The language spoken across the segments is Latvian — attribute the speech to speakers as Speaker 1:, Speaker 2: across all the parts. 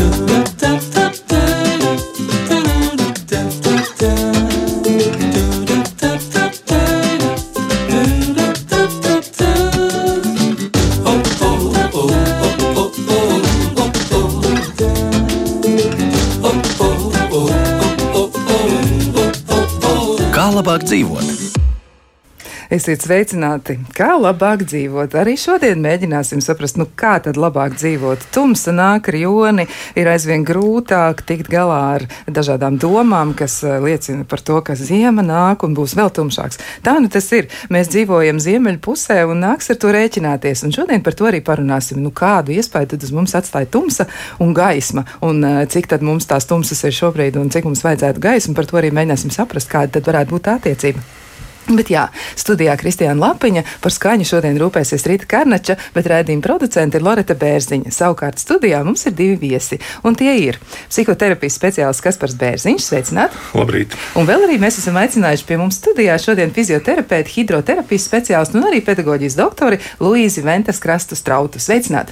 Speaker 1: Kā
Speaker 2: Esiet sveicināti! Kā labāk dzīvot? Arī šodien mēģināsim saprast, nu kā tad labāk dzīvot. Tumsa nāk ar joni, ir aizvien grūtāk tikt galā ar dažādām domām, kas eh, liecina par to, ka ziema nāk un būs vēl tumšāks. Tā nu tas ir. Mēs dzīvojam ziemeļu pusē un nāks ar to rēķināties. Un šodien par to arī parunāsim. Nu, kādu iespēju tad uz mums atstāja tumsa un gaisma? Un uh, cik tad mums tās tumsas ir šobrīd un cik mums vajadzētu gaismu? Par to arī mēģināsim saprast, kāda tad varētu būt tā attiecība. Bet jā, studijā Kristiāna Lapiņa par skaņu šodien rūpēsies Rīta Karnača, bet rādījuma producente ir Loreta Bērziņa. Savukārt studijā mums ir divi viesi, un tie ir psihoterapijas speciālists Kaspars Bērziņš, sveicināt!
Speaker 3: Labrīt!
Speaker 2: Un vēl arī mēs esam aicinājuši pie mums studijā šodien fizioterapeiti, hidroterapijas speciālistu un arī pedagoģijas doktori Luīzi Ventas Krastu Strautu. Sveicināt!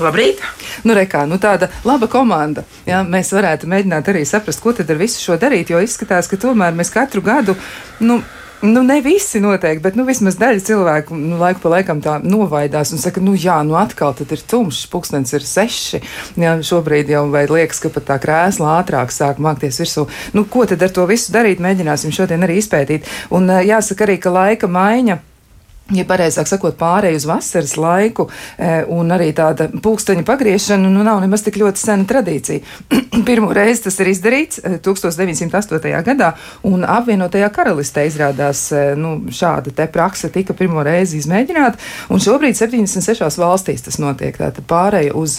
Speaker 4: Labrīt!
Speaker 2: Nu, rekā, nu tāda laba komanda. Jā, mēs varētu mēģināt arī saprast, ko tad ar visu šo darīt, jo izskatās, ka tomēr mēs katru gadu, nu, Nu, ne visi noteikti, bet nu, vismaz daļa cilvēku nu, laiku pa laikam tā novaidās un saka, nu jā, nu atkal ir tumšs, pulkstenis ir seši. Jā, šobrīd jau liekas, ka pat tā krēsla ātrāk sāk mākties virsū. Nu, ko tad ar to visu darīt? Mēģināsim šodien arī izpētīt. Un jāsaka arī, ka laika maiņa ja pareizāk sakot, pārēju uz vasaras laiku, e, un arī tāda pulksteņa pagriešana, nu, nav nemaz tik ļoti sena tradīcija. Pirmo reizi tas ir izdarīts 1908. E, gadā, un apvienotajā karalistē izrādās e, nu, šāda te praksa tika pirmo reizi izmēģināta, un šobrīd 76 valstīs tas notiek. Tātad pārēja uz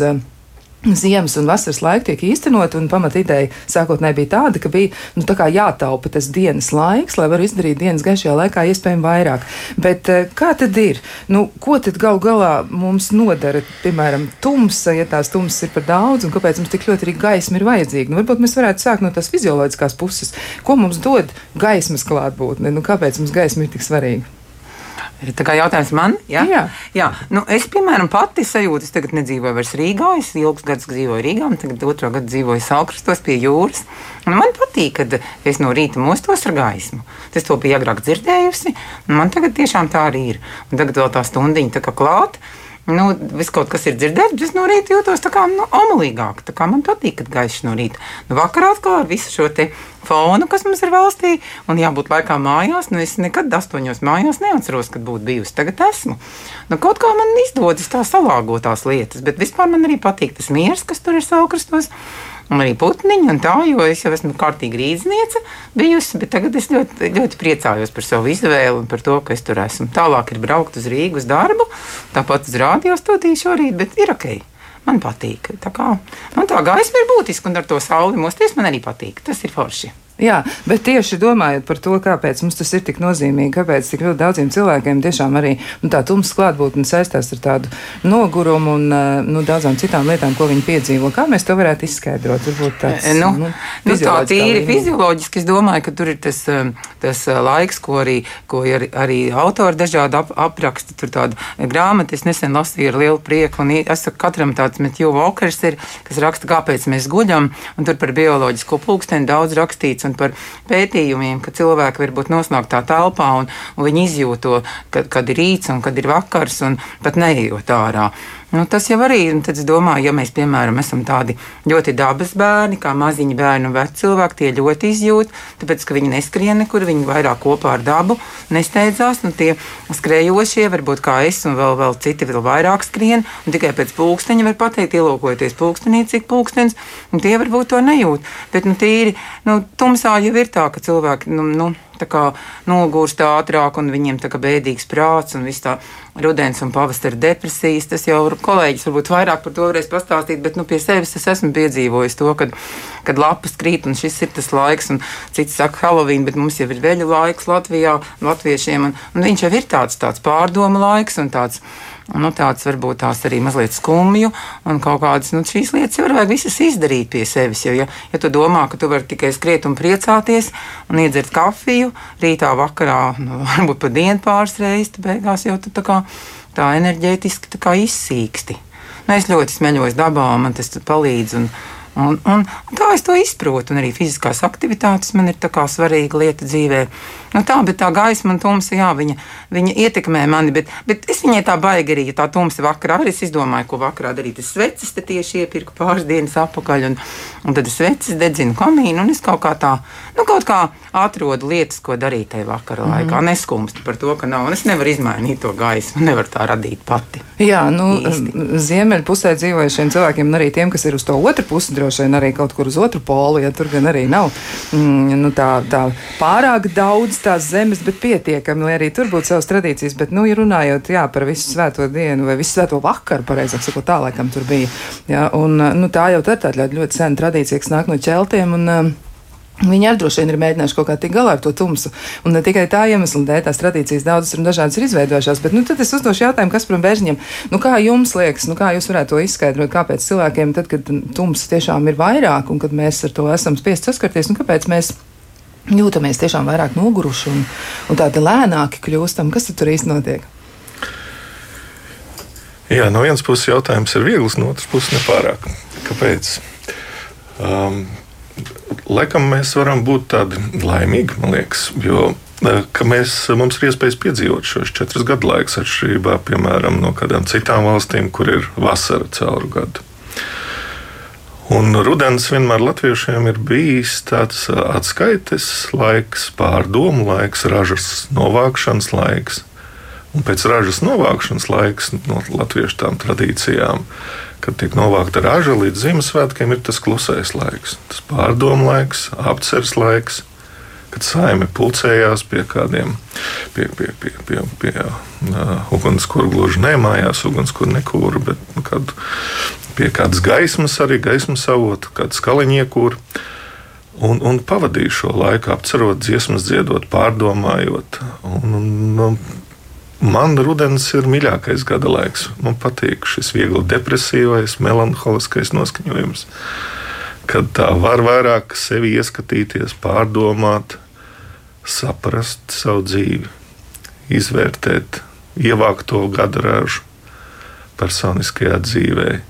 Speaker 2: Ziemas un vasaras laika tiek īstenot, un pamatīdeja sākotnēji bija tāda, ka bija nu, tā jātaupa tas dienas laiks, lai varētu izdarīt dienas gaišajā laikā iespējami vairāk. Bet eh, kā tad ir? Nu, ko tad gal galā mums nodara, piemēram, tumsa, ja tās tumsas ir par daudz, un kāpēc mums tik ļoti arī gaisma ir vajadzīga? Nu, varbūt mēs varētu sākt no tās fizioloģiskās puses. Ko mums dod gaismas klātbūtne? Nu, kāpēc mums gaisma ir tik svarīga?
Speaker 4: Tā kā jautājums man, ja?
Speaker 2: jā,
Speaker 4: jā. Nu, es, piemēram, pati sajūtu, es tagad nedzīvoju vairs Rīgā. Es ilgus gadus dzīvoju Rīgā, un tagad otro gadu dzīvoju Salkrastos pie jūras. Un man patīk, kad es no rīta mostos ar gaismu. Es to biju agrāk dzirdējusi, un man tagad tiešām tā arī ir. Un tagad vēl tā stundiņa tā kā klāta nu, viss kaut kas ir dzirdēts, bet es no rīta jūtos tā kā nu, omulīgāk. Tā kā man patīk, kad gaišs no rīta. Nu, vakarā atkal ar visu šo fonu, kas mums ir valstī, un jābūt laikā mājās. Nu, es nekad astoņos mājās neatceros, kad būtu bijusi. Tagad esmu. Nu, kaut kā man izdodas tā salāgot tās lietas, bet vispār man arī patīk tas miers, kas tur ir saukrastos un arī putniņi. Un tā, jo es jau esmu kārtīgi rīzniece bijusi, bet tagad es ļoti, ļoti priecājos par savu izvēli un par to, ka es tur esmu. Tālāk ir braukt uz Rīgas darbu, tāpat uz rādio studiju šorīt, bet ir ok. Man patīk. Tā, kā, man tā gaisma ir būtiska, un ar to sauli mosties man arī patīk. Tas ir forši.
Speaker 2: Jā, bet tieši domājot par to, kāpēc mums tas ir tik nozīmīgi, kāpēc tik ļoti daudziem cilvēkiem tiešām arī nu, tā tumsa klātbūtne saistās ar tādu nogurumu un eh, nu, daudzām citām lietām, ko viņi piedzīvo. Kā mēs to varētu izskaidrot? Varbūt tāds,
Speaker 4: eh, nu, nu, nu, tā tīri fizioloģiski es domāju, ka tur ir tas, eh, tas laiks, ko arī, ko arī, arī autori dažādi ap, apraksta. Tur tāda grāmata, es nesen lasīju ar lielu prieku, un es saku, katram tāds Metju Walkers ir, kas raksta, kāpēc mēs guļam, un tur par bioloģisko pulksteni daudz rakstīts un par pētījumiem, ka cilvēki var būt noslēgtā telpā un, un viņi izjūt to, kad, kad ir rīts un kad ir vakars un pat neejot ārā. Nu, tas jau arī ir. Tad es domāju, ja mēs, piemēram, esam tādi ļoti dabas bērni, kā maziņi bērni un veci cilvēki, tie ļoti izjūt, tāpēc, ka viņi neskrien nekur, viņi vairāk kopā ar dabu nesteidzās. Nu, tie skrejošie, varbūt kā es un vēl, vēl citi vēl vairāk skrien, un tikai pēc pulksteņa var pateikt, ielūkojoties pulkstenī, cik pulkstens, un tie varbūt to nejūt. Bet, nu, tīri, nu, tumsā jau ir tā, ka cilvēki, nu, nu nogurst ātrāk, un viņiem tā kā bēdīgs prāts un viss tā rudens un pavasara depresijas. Tas jau kolēģis varbūt vairāk par to varēs pastāstīt, bet nu, pie sevis es esmu piedzīvojis to, kad, kad lapas krīt un šis ir tas laiks, un cits saka Halloween, bet mums jau ir veļu laiks Latvijā, latviešiem, un, un viņš jau ir tāds, tāds pārdomu laiks un tāds nu, tāds varbūt tās arī mazliet skumju, un kaut kādas nu, šīs lietas jau vajag visas izdarīt pie sevis. Jo, ja, ja tu domā, ka tu vari tikai skriet un priecāties un iedzert kafiju rītā, vakarā, nu, varbūt pat dienu pāris reizes, tad beigās jau tu tā, kā, tā enerģētiski tā izsīksti. Nu, es ļoti smeļos dabā, man tas palīdz. Un, Un, un, un tā es to izprotu. Un arī fiziskās aktivitātes man ir svarīga lieta dzīvē. Nu, tā, bet tā gaisma un tumsa, jā, viņa, viņa ietekmē mani. Bet, bet es viņai tā baigi arī, ja tā tumsa vakarā arī es izdomāju, ko vakarā darīt. Es sveces te tieši iepirku pāris dienas atpakaļ, un, un tad es sveces dedzinu kamīnu, un es kaut kā tā, nu, kaut kā atrodu lietas, ko darīt tajā vakarā laikā. Mm -hmm. Neskumstu par to, ka nav, un es nevaru izmainīt to gaismu, nevaru tā radīt pati.
Speaker 2: Jā, nu, ziemeļpusē dzīvojušiem cilvēkiem, un arī tiem, kas ir uz to otru pusi, droši vien arī kaut kur uz otru polu, ja tur gan arī nav mm, nu, tā, tā pārāk daudz tās zemes, bet pietiekami, lai arī tur būtu savas tradīcijas. Bet, nu, ja runājot jā, par visu svēto dienu vai visu svēto vakaru, pareizāk sakot, tā laikam tur bija. Jā, un, nu, tā jau tā ir tāda ļoti, ļoti sena tradīcija, kas nāk no ķeltiem. Un, Viņi arī droši vien ir mēģinājuši kaut kā tikt galā ar to tumsu. Un ne tikai tā iemesla dēļ, tās tradīcijas daudzas un dažādas ir izveidojušās. Bet nu, tad es uzdošu jautājumu, kas par bērniem, nu, kā jums liekas, nu, kā jūs varētu to izskaidrot, kāpēc cilvēkiem, tad, kad tumsa tiešām ir vairāk un kad mēs ar to esam spiest saskarties, un kāpēc mēs jūtamies tiešām vairāk noguruši un, un tādi lēnāki kļūstam. Kas tur īsti notiek?
Speaker 3: Jā, no vienas puses jautājums ir viegls, no otras puses nepārāk. Kāpēc? Um, laikam mēs varam būt tādi laimīgi, man liekas, jo uh, mēs, mums ir iespējas piedzīvot šos četrus gadu laikus, atšķirībā piemēram no kādām citām valstīm, kur ir vasara cauru gadu. Un rudens vienmēr latviešiem ir bijis tāds atskaites laiks, pārdomu laiks, ražas novākšanas laiks. Un pēc ražas novākšanas laiks no latviešu tām tradīcijām, kad tiek novākta raža līdz Ziemassvētkiem, ir tas klusais laiks, tas pārdomu laiks, apceres laiks kad saime pulcējās pie kādiem, pie, pie, pie, pie, pie uh, ugunskura gluži nemājās, ugunskura nekūra, bet nu, kādu pie kādas gaismas, arī gaismas avotu, kādu skaliņiekūru. Un, un pavadīju šo laiku, apcerot dziesmas, dziedot, pārdomājot. Un, un, man rudens ir mīļākais gada laiks. Man patīk šis viegli depresīvais, melanholiskais noskaņojums, kad tā var vairāk sevi ieskatīties, pārdomāt, saprast savu dzīvi, izvērtēt, ievākt to gada ražu personiskajā dzīvēm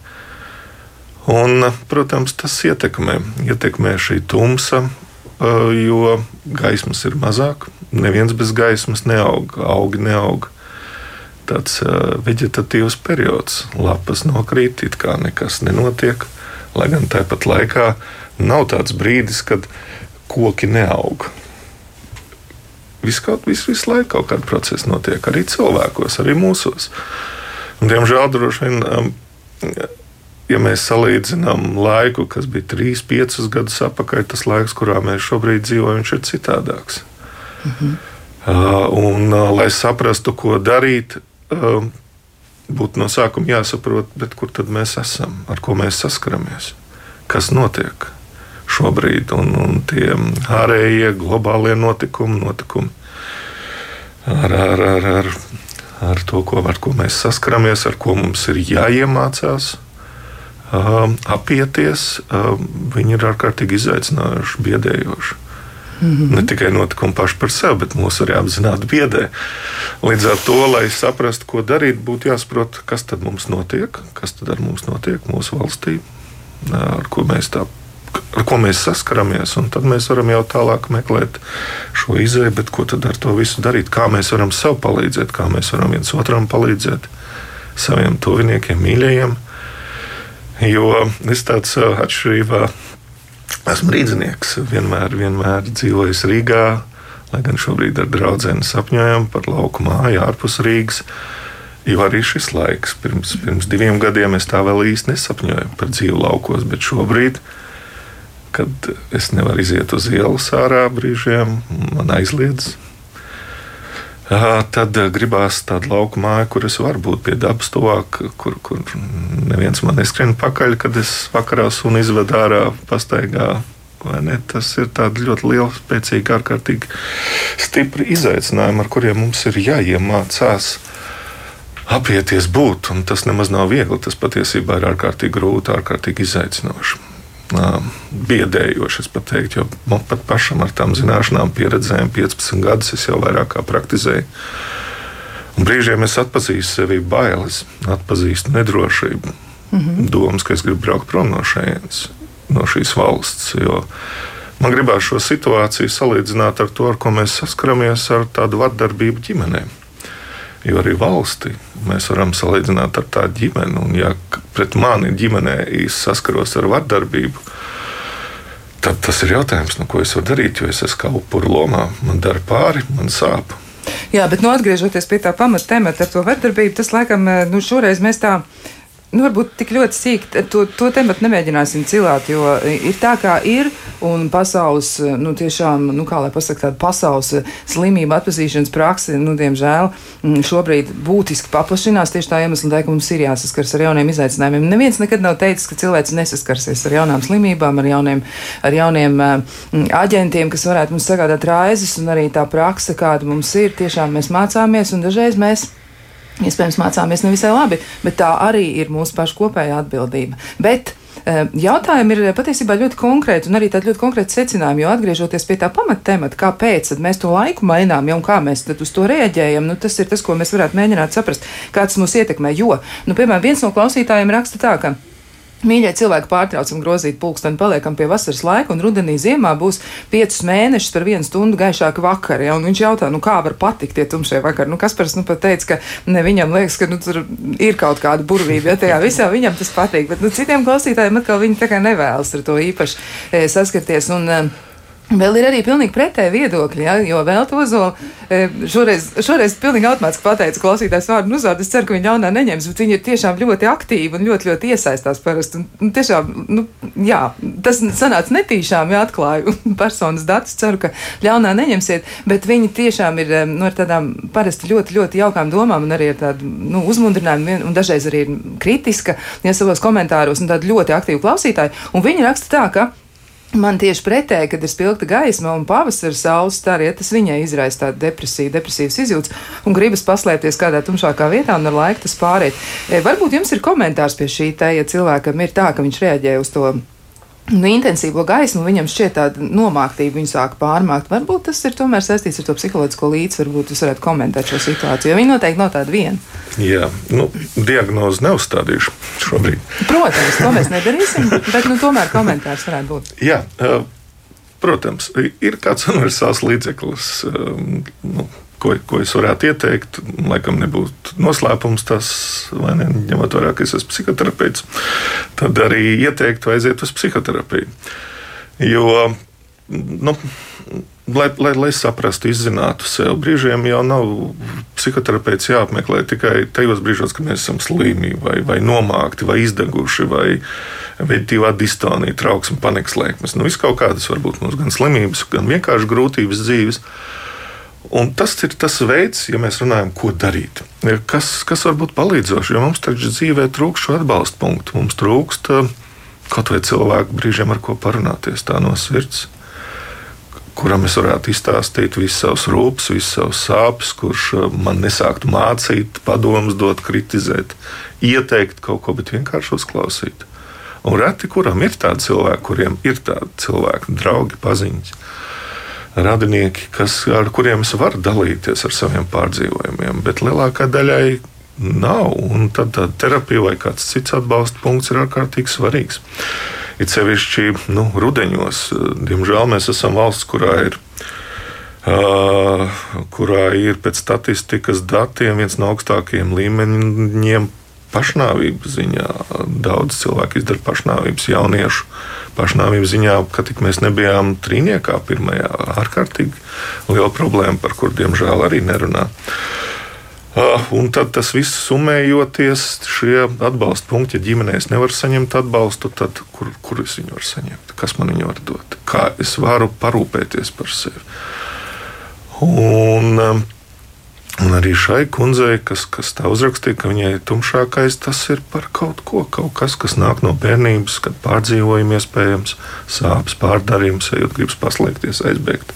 Speaker 3: Un, protams, tas ietekmē, ietekmē šī tumsa, jo gaismas ir mazāk. Neviens bez gaismas neaug, augi neaug. Tāds vegetatīvs periods, lapas nokrīt, it kā nekas nenotiek. Lai gan tāpat laikā nav tāds brīdis, kad koki neaug. Viss kaut vis, visu laiku kaut kāda procesa notiek arī cilvēkos, arī mūsos. Un, diemžēl droši vien ja mēs salīdzinām laiku, kas bija 3, 5 gadus atpakaļ, tas laiks, kurā mēs šobrīd dzīvojam, ir citādāks. Mhm. Uh, un, uh, lai saprastu, ko darīt, uh, būtu no sākuma jāsaprot, kur tad mēs esam, ar ko mēs saskaramies, kas notiek šobrīd, un, un tie ārējie globālie notikumi, notikumi ar, ar, ar, ar, ar to, ko, ar ko mēs saskaramies, ar ko mums ir jāiemācās um, apieties, um, viņi ir ārkārtīgi izaicinoši, biedējoši. Mm -hmm. Ne tikai notikumi paši par sevi, bet mūs arī apzināti biedē. Līdz ar to, lai saprastu, ko darīt, būtu jāsaprot, kas tad mums notiek, kas tad ar mums notiek mūsu valstī, ar ko mēs tā ar ko mēs saskaramies. Tad mēs varam jau tālāk meklēt šo izēju, bet ko tad ar to visu darīt? Kā mēs varam sev palīdzēt, kā mēs varam viens otram palīdzēt, saviem tuviniekiem, mīļajiem. Jo es tāds atšķirībā esmu rīznieks. Vienmēr, vienmēr dzīvojis Rīgā, lai gan šobrīd ar draugiem sapņojam par lauku māju ārpus Rīgas. Jo arī šis laiks, pirms, pirms diviem gadiem, es tā vēl īsti nesapņoju par dzīvi laukos, bet šobrīd, kad es nevaru iziet uz ielas ārā brīžiem, man aizliedz tad gribās tādu lauku māju, kur es varu būt pie dabas tuvāk, kur, kur neviens man neskrien pakaļ, kad es vakarā sunu izvedu ārā pastaigā. Tas ir ļoti liels, spēcīgi, ārkārtīgi stipri izaicinājumi, ar kuriem mums ir jāiemācās apieties būt. Tas nemaz nav viegli. Tas patiesībā ir ārkārtīgi grūti, ārkārtīgi izaicinoši biedējoši. Es pat teiktu, jo man pat pašam ar tām zināšanām, pieredzēm, 15 gadus es jau vairāk kā praktizēju. Un brīžiem es atpazīstu sevi bailes, atpazīstu nedrošību, mm -hmm. domas, ka es gribu braukt prom no šejienes. no šīs valsts. Man gribās šo situāciju salīdzināt ar to, ar ko mēs saskaramies ar tādu vardarbību ģimenēm. Jo arī valsti mēs varam salīdzināt ar tādu ģimeni. Un, ja pret mani ģimenē saskaros ar vardarbību, tad tas ir jautājums, nu, ko es varu darīt. Jo es esmu kā upuru lomā, man dara pāri, man sāp.
Speaker 2: Jā, bet nu, atgriežoties pie tā pamata temata ar to vardarbību, tas laikam nu, šoreiz mēs tā Nu, varbūt tik ļoti sīki to, to tematu nemēģināsim cilāt, jo ir tā, kā ir. Un pasaules, nu, tiešām, nu, kā lai pasakā, tāda pasaules slimība atpazīšanas praksa, nu, diemžēl, šobrīd būtiski paplašinās tieši tā iemesla dēļ, ka mums ir jāsaskars ar jauniem izaicinājumiem. Neviens nekad nav teicis, ka cilvēks nesaskarsies ar jaunām slimībām, ar jauniem, ar jauniem aģentiem, kas varētu mums sagādāt raizes, un arī tā praksa, kāda mums ir, tiešām mēs mācāmies, un dažreiz mēs Iespējams, mācāmies nevisai labi, bet tā arī ir mūsu pašu kopējā atbildība. Bet eh, Jautājumi ir patiesībā ļoti konkrēti un arī tādi ļoti konkrēti secinājumi, jo atgriežoties pie tā pamattemata, kāpēc mēs to laiku mainām, ja un kā mēs uz to reaģējam, nu, tas ir tas, ko mēs varētu mēģināt saprast, kā tas mūs ietekmē. Jo, nu, piemēram, viens no klausītājiem raksta tā, ka Mīļie cilvēki, pārtraucam grozīt pulksteni, paliekam pie vasaras laika, un rudenī ziemā būs piecus mēnešus par vienu stundu gaišāka vakara. Ja? Un viņš jautā, nu kā var patikt tie tumšie vakari. Nu, Kaspars nu pat teica, ka ne, viņam liekas, ka nu, tur ir kaut kāda burvība, ja tajā visā viņam tas patīk. Bet nu, citiem klausītājiem atkal viņi tā kā nevēlas ar to īpaši e, saskarties. Un, e, Vēl ir arī pilnīgi pretēji viedokļi, ja, jo vēl to zolu e, šoreiz, šoreiz pilnīgi automātiski pateica klausītājs vārdu uzvārdu. Es ceru, ka viņi jaunā neņems, bet viņi ir tiešām ļoti aktīvi un ļoti, ļoti iesaistās parasti. Un, un tiešām, nu, jā, tas sanāca netīšām, ja atklāju personas datus. Ceru, ka ļaunā neņemsiet, bet viņi tiešām ir nu, ar tādām parasti ļoti, ļoti jaukām domām un arī ar tādu nu, uzmundrinājumu un dažreiz arī ir kritiska, ja savos komentāros un tādu ļoti aktīvu klausītāju. Un viņi raksta tā, ka Man tieši pretēji, kad ir spilgta gaisma un pavasara saules stariet, tas viņai izraisa tādu depresiju, depresīvas izjūtas un gribas paslēpties kādā tumšākā vietā un ar laiku tas pāriet. E, varbūt jums ir komentārs pie šī te, ja cilvēkam ir tā, ka viņš reaģē uz to nu, intensīvo gaismu, viņam šķiet tāda nomāktība, viņu sāk pārmākt. Varbūt tas ir tomēr saistīts ar to psiholoģisko līdzsvaru, varbūt jūs varētu komentēt šo situāciju, jo viņi noteikti nav tāda viena.
Speaker 3: Jā, nu, diagnozi neuzstādīšu šobrīd.
Speaker 2: Protams, to mēs nedarīsim, bet nu, tomēr komentārs varētu būt.
Speaker 3: Jā, protams, ir kāds universāls līdzeklis. Nu, ko, ko es varētu ieteikt. Laikam nebūtu noslēpums tas, vai ne, ņemot vērā, ka es esmu psihoterapeits, tad arī ieteiktu aiziet uz psihoterapiju. Jo, nu, lai, lai, lai saprastu, izzinātu sev, brīžiem jau nav psihoterapeits jāapmeklē tikai tajos brīžos, kad mēs esam slimi, vai, vai nomākti, vai izdeguši, vai veidīvā distonija, trauksme, panikas lēkmes. Nu, viss kaut kādas var būt mums gan slimības, gan vienkārši grūtības dzīves. Un tas ir tas veids, ja mēs runājam, ko darīt. Kas, kas var būt palīdzoši, jo mums taču dzīvē trūkst šo atbalstu punktu. Mums trūkst eh, kaut vai cilvēku brīžiem, ar ko parunāties tā no sirds, kuram es varētu izstāstīt visas savas rūpes, visas savas sāpes, kurš eh, man nesāktu mācīt, padomus dot, kritizēt, ieteikt kaut ko, bet vienkārši uzklausīt. Un reti kuram ir tādi cilvēki, kuriem ir tādi cilvēki, draugi, paziņas radinieki, kas, ar kuriem es varu dalīties ar saviem pārdzīvojumiem, bet lielākā daļai nav. Un tad tā terapija vai kāds cits atbalsta punkts ir ārkārtīgi svarīgs. It sevišķi nu, rudeņos, diemžēl mēs esam valsts, kurā ir. Uh, kurā ir pēc statistikas datiem viens no augstākajiem līmeņiem pašnāvības ziņā. Daudz cilvēku izdara pašnāvības jauniešu pašnāvības ziņā, ka tik mēs nebijām trīniekā pirmajā. Ārkārtīgi liela problēma, par kur diemžēl arī nerunā. Uh, un tad tas viss summējoties, šie atbalsta punkti, ja ģimenēs nevar saņemt atbalstu, tad kur, kur es viņu varu saņemt? Kas man viņu var dot? Kā es varu parūpēties par sevi? Un, um, Un arī šai kundzei, kas, kas tā uzrakstīja, ka viņai tumšākais tas ir par kaut ko, kaut kas, kas nāk no bērnības, kad pārdzīvojumi iespējams, sāpes, pārdarījums, ejot, gribas paslēgties, aizbēgt,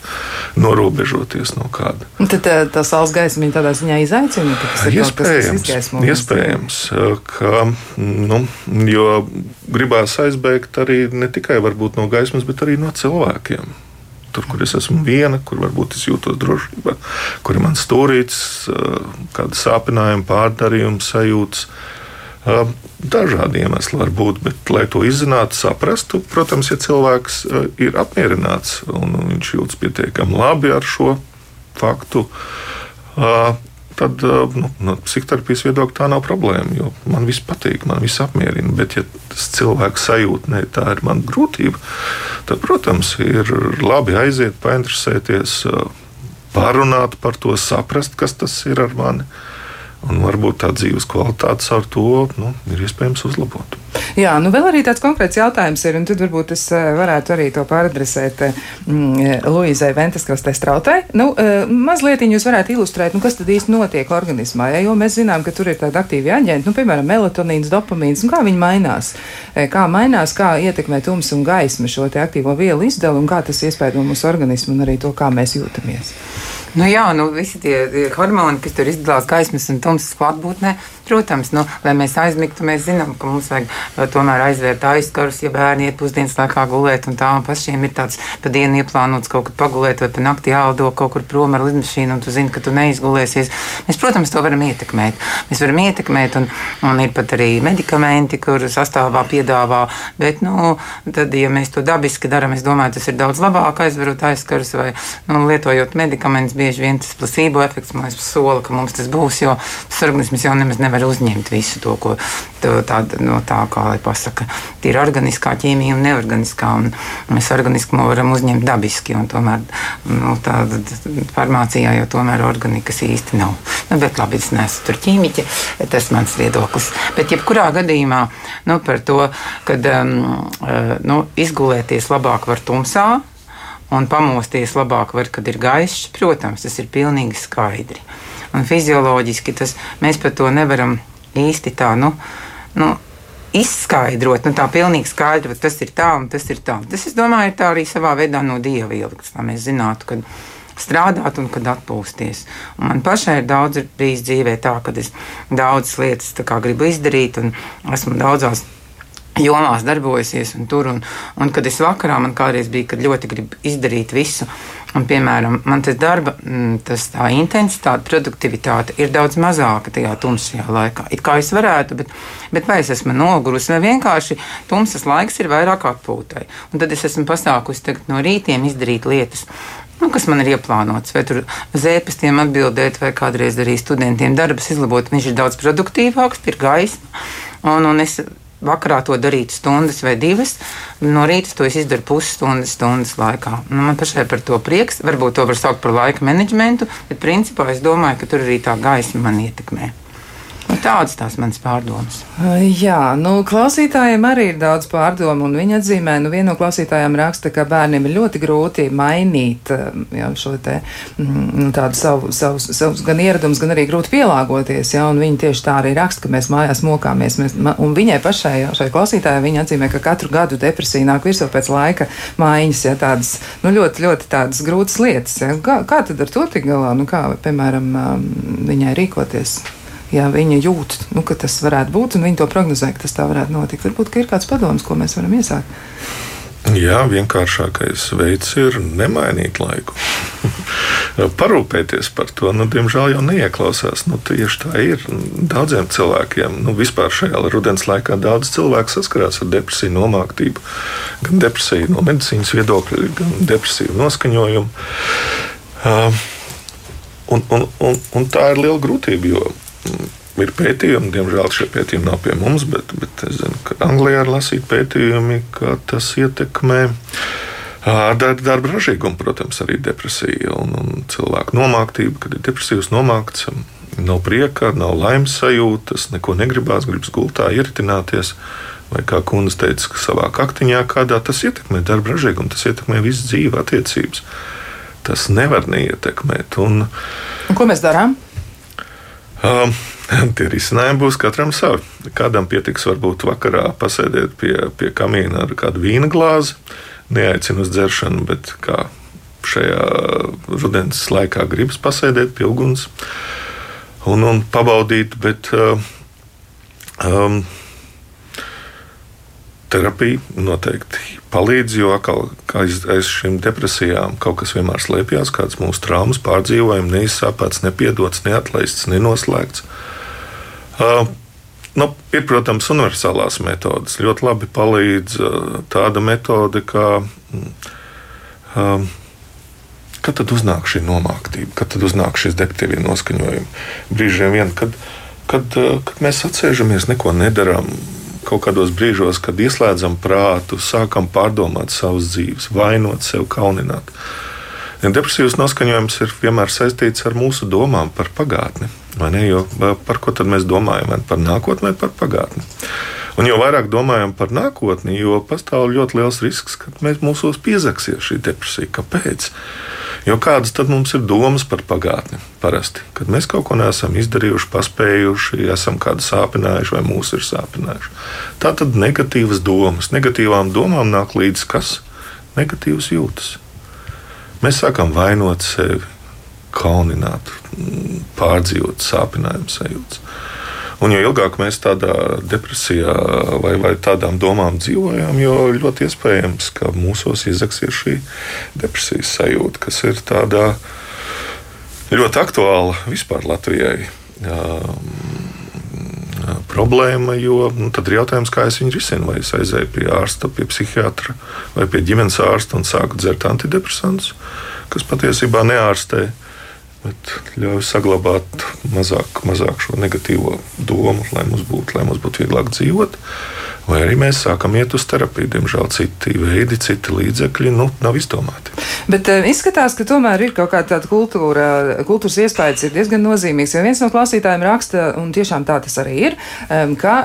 Speaker 3: norobežoties no kāda.
Speaker 2: Un tad tā, tā saules gaisma tādā ziņā izaicina, ka tas ir
Speaker 3: iespējams,
Speaker 2: kas,
Speaker 3: iespējams, ka, nu, jo gribās aizbēgt arī ne tikai varbūt no gaismas, bet arī no cilvēkiem tur, kur es esmu viena, kur varbūt es jūtos drošībā, kur ir mans stūrītis, kāda sāpinājuma, pārdarījuma sajūtas. Dažādi iemesli var būt, bet, lai to izzinātu, saprastu, protams, ja cilvēks ir apmierināts un viņš jūtas pietiekami labi ar šo faktu, tad nu, no psihoterapijas viedokļa tā nav problēma. Man viss patīk, man viss apmierina. Bet, ja tas cilvēks sajūt, ka tā ir mana grūtība, tad, protams, ir labi aiziet, painteresēties, parunāt par to, saprast, kas tas ir ar mani. Un varbūt tā dzīves kvalitāte ar to nu, ir iespējams uzlabot.
Speaker 2: Jā, nu vēl arī tāds konkrēts jautājums ir, un tad varbūt es eh, varētu arī to pāradresēt eh, mm, eh, Luīzai Venteskrastē Strautai. Nu, mazliet jūs varētu ilustrēt, nu, kas tad īsti notiek organismā, ja, jo mēs zinām, ka tur ir tādi aktīvi aģenti, nu, piemēram, melatonīns, dopamīns, un kā viņi mainās, kā mainās, kā ietekmē tums un gaisma šo te aktīvo vielu izdevumu, un kā tas iespēja mūsu organismu un arī to, kā mēs jūtamies.
Speaker 4: Nu, jā, nu, visi tie, hormoni, kas tur izdalās gaismas un tumsas klātbūtnē, protams, nu, lai mēs aizmigtu, mēs zinām, ka mums vajag uh, tomēr aizvērt aizkarus, ja bērni iet pusdienas laikā gulēt, un tā un pašiem ir tāds pa dienu ieplānots kaut kur pagulēt, vai pa nakti jālido kaut kur prom ar lidmašīnu, un tu zini, ka tu neizgulēsies. Mēs, protams, to varam ietekmēt. Mēs varam ietekmēt, un, un ir pat arī medikamenti, kur sastāvā piedāvā, bet, nu, tad, ja mēs to dabiski darām, es domāju, tas ir daudz labāk aizverot aizkarus vai nu, lietojot medikamentus bieži vien tas placebo efekts mums sola, ka mums tas būs, jo tas organisms jau nemaz nevar uzņemt visu to, ko tāda, no tā, kā lai pasaka, ir organiskā ķīmija un neorganiskā. Un mēs organismu varam uzņemt dabiski, un tomēr nu, tāda farmācijā jau tomēr organikas īsti nav. Nu, bet labi, es neesmu tur ķīmiķe, tas ir mans viedoklis. Bet jebkurā gadījumā nu, par to, ka um, uh, nu, izgulēties labāk var tumsā un pamosties labāk var, kad ir gaišs. Protams, tas ir pilnīgi skaidri. Un fizioloģiski tas, mēs par to nevaram īsti tā, nu, nu izskaidrot, nu tā pilnīgi skaidri, ka tas ir tā un tas ir tā. Tas, es domāju, ir tā arī savā veidā no dieva ielikts, lai mēs zinātu, kad strādāt un kad atpūsties. Un man pašai ir daudz bijis dzīvē tā, ka es daudzas lietas gribu izdarīt un esmu daudzās jomās darbojusies un tur. Un, un kad es vakarā man kādreiz bija, kad ļoti gribu izdarīt visu. Un, piemēram, man tas darba, mm, tas tā intensitāte, produktivitāte ir daudz mazāka tajā tumsajā laikā. It kā es varētu, bet, bet vai es esmu nogurusi, vai vienkārši tumsas laiks ir vairāk atpūtai. Un tad es esmu pasākusi no rītiem izdarīt lietas. Nu, kas man ir ieplānots, vai tur zēpestiem atbildēt, vai kādreiz arī studentiem darbus izlabot. Viņš ir daudz produktīvāks, ir gaisma. Un, un es vakarā to darīt stundas vai divas. No rīta to es izdaru pusstundas, stundas laikā. Nu, man pašai par to prieks. Varbūt to var saukt par laika menedžmentu, bet principā es domāju, ka tur arī tā gaisma man ietekmē. Nu, tādas tās manas pārdomas.
Speaker 2: Jā, nu, klausītājiem arī ir daudz pārdomu, un viņi atzīmē, nu, viena no klausītājiem raksta, ka bērniem ir ļoti grūti mainīt jā, šo te mm, nu, tādu savu, savus, savus gan ieradumus, gan arī grūti pielāgoties, jā, un viņi tieši tā arī raksta, ka mēs mājās mokāmies, mēs, un viņai pašai, jā, šai klausītājai, viņa atzīmē, ka katru gadu depresija nāk virsū pēc laika maiņas, jā, tādas, nu, ļoti, ļoti tādas grūtas lietas, jā. Kā, kā tad ar to tik galā, nu, kā, piemēram, viņai rīkoties? Ja viņa jūt, nu, ka tas varētu būt, un viņa to prognozē, ka tas tā varētu notikt. Varbūt ir kāds padoms, ko mēs varam iesākt.
Speaker 3: Jā, vienkāršākais veids ir nemainīt laiku. Parūpēties par to, nu, diemžēl jau neieklausās. Nu, tieši tā ir. Daudziem cilvēkiem, nu, vispār šajā rudens laikā, daudz cilvēku saskarās ar depresiju, nomāktību. Gan depresiju no medicīnas viedokļa, gan depresiju noskaņojumu. Uh, un, un, un, un tā ir liela grūtība, jo ir pētījumi, diemžēl šie pētījumi nav pie mums, bet, bet es zinu, ka Anglijā ir lasīti pētījumi, ka tas ietekmē. Darba ražīgumu, protams, arī depresija un, un cilvēku nomāktība, kad ir depresīvs, nomākts, nav prieka, nav laimes sajūtas, neko negribās, gribas gultā, ieritināties. Vai kā kundze teica, ka savā kaktiņā kādā tas ietekmē darba ražīgumu, tas ietekmē visu dzīvi, attiecības. Tas nevar neietekmēt. Un,
Speaker 2: un ko mēs darām?
Speaker 3: Um, tie risinājumi būs katram savi. Kādam pietiks varbūt vakarā pasēdēt pie, pie kamīna ar kādu vīna glāzi, neaicinu uz dzeršanu, bet kā šajā rudens laikā gribas pasēdēt pie uguns un, un pabaudīt. Bet, um, terapija noteikti palīdz, jo atkal, aiz, aiz šīm depresijām kaut kas vienmēr slēpjas, kāds mūsu traumas pārdzīvojums, neizsāpēts, nepiedots, neatlaists, nenoslēgts. Uh, Nu, ir, protams, universālās metodes. Ļoti labi palīdz tāda metode, kā um, kad tad uznāk šī nomāktība, kad tad uznāk šis deptīvie noskaņojumi. Brīžiem vien, kad, kad, kad mēs atsēžamies, neko nedarām. Kaut kādos brīžos, kad ieslēdzam prātu, sākam pārdomāt savas dzīves, vainot sevi, kaunināt. Depresīvs noskaņojums ir vienmēr saistīts ar mūsu domām par pagātni. Jo, par ko tad mēs domājam? Vai par nākotni vai par pagātni? Un jo vairāk domājam par nākotni, jo pastāv ļoti liels risks, ka mēs mūsos piezaksies šī depresija. Kāpēc? Jo kādas tad mums ir domas par pagātni? Parasti, kad mēs kaut ko neesam izdarījuši, paspējuši, esam kādu sāpinājuši vai mūs ir sāpinājuši. Tā tad negatīvas domas, negatīvām domām nāk līdzi kas? Negatīvas jūtas. Mēs sākam vainot sevi, kaunināt, pārdzīvot sāpinājumu sajūtas. Un jo ilgāk mēs tādā depresijā vai, vai tādām domām dzīvojam, jo ļoti iespējams, ka mūsos izaksies šī depresijas sajūta, kas ir tādā ļoti aktuāla vispār Latvijai. Um, problēma, jo nu, tad ir jautājums, kā es viņu risinu. Vai es aizēju pie ārsta, pie psihiatra vai pie ģimenes ārsta un sāku dzert antidepresantus, kas patiesībā neārstē bet ļauj saglabāt mazāk, mazāk šo negatīvo domu, lai mums būtu, lai mums būtu vieglāk dzīvot. Vai arī mēs sākam iet uz terapiju. Diemžēl citi veidi, citi līdzekļi nu, nav izdomāti.
Speaker 2: Bet uh, izskatās, ka tomēr ir kaut kāda tāda kultūra, kultūras iespējas ir diezgan nozīmīgs. Jo viens no klausītājiem raksta, un tiešām tā tas arī ir, um, ka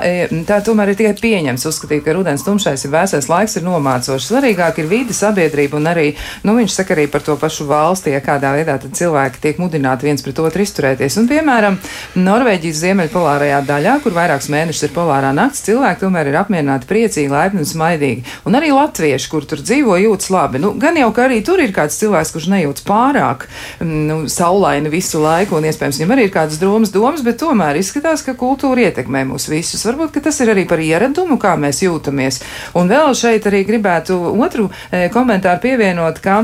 Speaker 2: tā tomēr ir tikai pieņems uzskatīt, ka rudens tumšais ir vēsais laiks, ir nomācošs. Svarīgāk ir vidi, sabiedrība un arī, nu, viņš saka arī par to pašu valsti, ja kādā veidā cilvēki tiek mudināti viens pret otru izturēties. Un, piemēram, Norvēģijas ziemeļpolārajā daļā, kur vairākus mēnešus ir polārā nakts, cilvēki tomēr ir apmierināti, priecīgi, laipni un smaidīgi. Un arī latvieši, kur tur dzīvo, jūtas labi. Nu, gan jau, ka arī tur ir kāds cilvēks, kurš nejūtas pārāk mm, nu, saulaini visu laiku, un iespējams viņam arī ir kādas drūmas domas, bet tomēr izskatās, ka kultūra ietekmē mūs visus. Varbūt tas ir arī par ieradumu, kā mēs jūtamies. Un vēl šeit arī gribētu otru e, komentāru pievienot, ka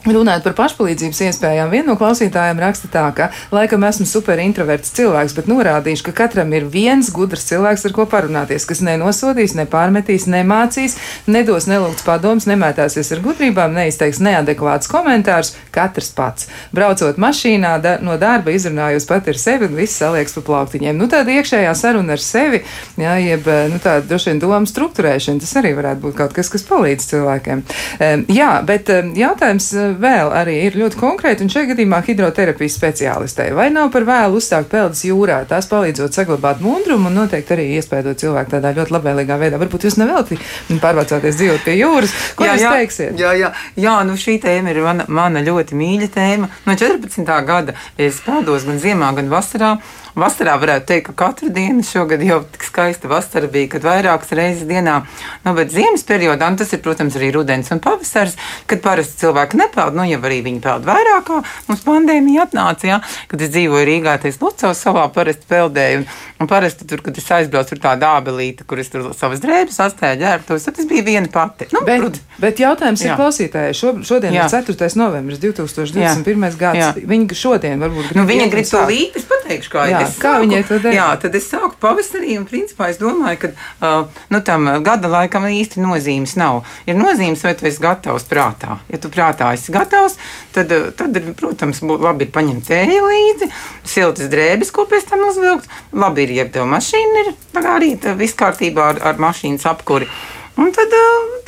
Speaker 2: Runājot par pašpalīdzības iespējām, viena no klausītājiem raksta tā, ka laikam esmu super introverts cilvēks, bet norādīšu, ka katram ir viens gudrs cilvēks, ar ko parunāties, kas nenosodīs, nepārmetīs, nemācīs, nedos nelūgts padoms, nemētāsies ar gudrībām, neizteiks neadekvāts komentārs, katrs pats. Braucot mašīnā da, no darba, izrunājot pati ar sevi un viss salieks pa plauktiņiem. Nu, tāda iekšējā saruna ar sevi, jā, jeb, nu, tāda droši vien doma struktūrēšana, tas arī varētu būt kaut kas, kas palīdz cilvēkiem. Um, jā, bet um, jautājums vēl arī ir ļoti konkrēti, un šajā gadījumā hidroterapijas speciālistei. Vai nav par vēlu uzsākt peldas jūrā, tās palīdzot saglabāt mundrumu un noteikti arī iespējot cilvēku tādā ļoti labvēlīgā veidā? Varbūt jūs nevelti pārvācāties dzīvot pie jūras. Ko jā, jūs jā, teiksiet?
Speaker 4: Jā, jā, jā, nu šī tēma ir mana, mana ļoti mīļa tēma. No 14. gada es peldos gan ziemā, gan vasarā. Vasarā varētu teikt, ka katru dienu šogad jau tik skaista vasara bija, kad vairākas reizes dienā, nu, bet ziemas periodā, un tas ir, protams, arī rudens un pavasaris, kad parasti cilvēki nepeld, nu, jau arī viņi peld vairāk, kā mums pandēmija atnāca, jā, kad es dzīvoju Rīgā, es Lucavas salā parasti peldēju, un, un parasti tur, kad es aizbraucu, tur tāda ābelīte, kur es tur savas drēbes atstāju ģērbtos, tad tas bija viena pati.
Speaker 2: Nu, bet, prud. bet jautājums jā. ir klausītājai, Šo, šodien jā. ir 4. novembris 2021. Jā. gads, jā. viņi šodien varbūt
Speaker 4: grib. Nu, viņa grib to līdzi, pateikšu, kā
Speaker 2: jā,
Speaker 4: es
Speaker 2: kā sāku, viņai to darīt?
Speaker 4: Jā, tad es sāku pavasarī, un principā es domāju, ka uh, nu, tam gada laikam īsti nozīmes nav. Ir nozīmes, vai tu esi gatavs prātā. Ja tu prātā esi gatavs, tad, tad protams, būtu labi ir paņemt tēju līdzi, siltas drēbes, ko pēc tam uzvilkt. Labi ir, ja tev mašīna ir arī viss kārtībā ar, ar mašīnas apkuri. Un tad,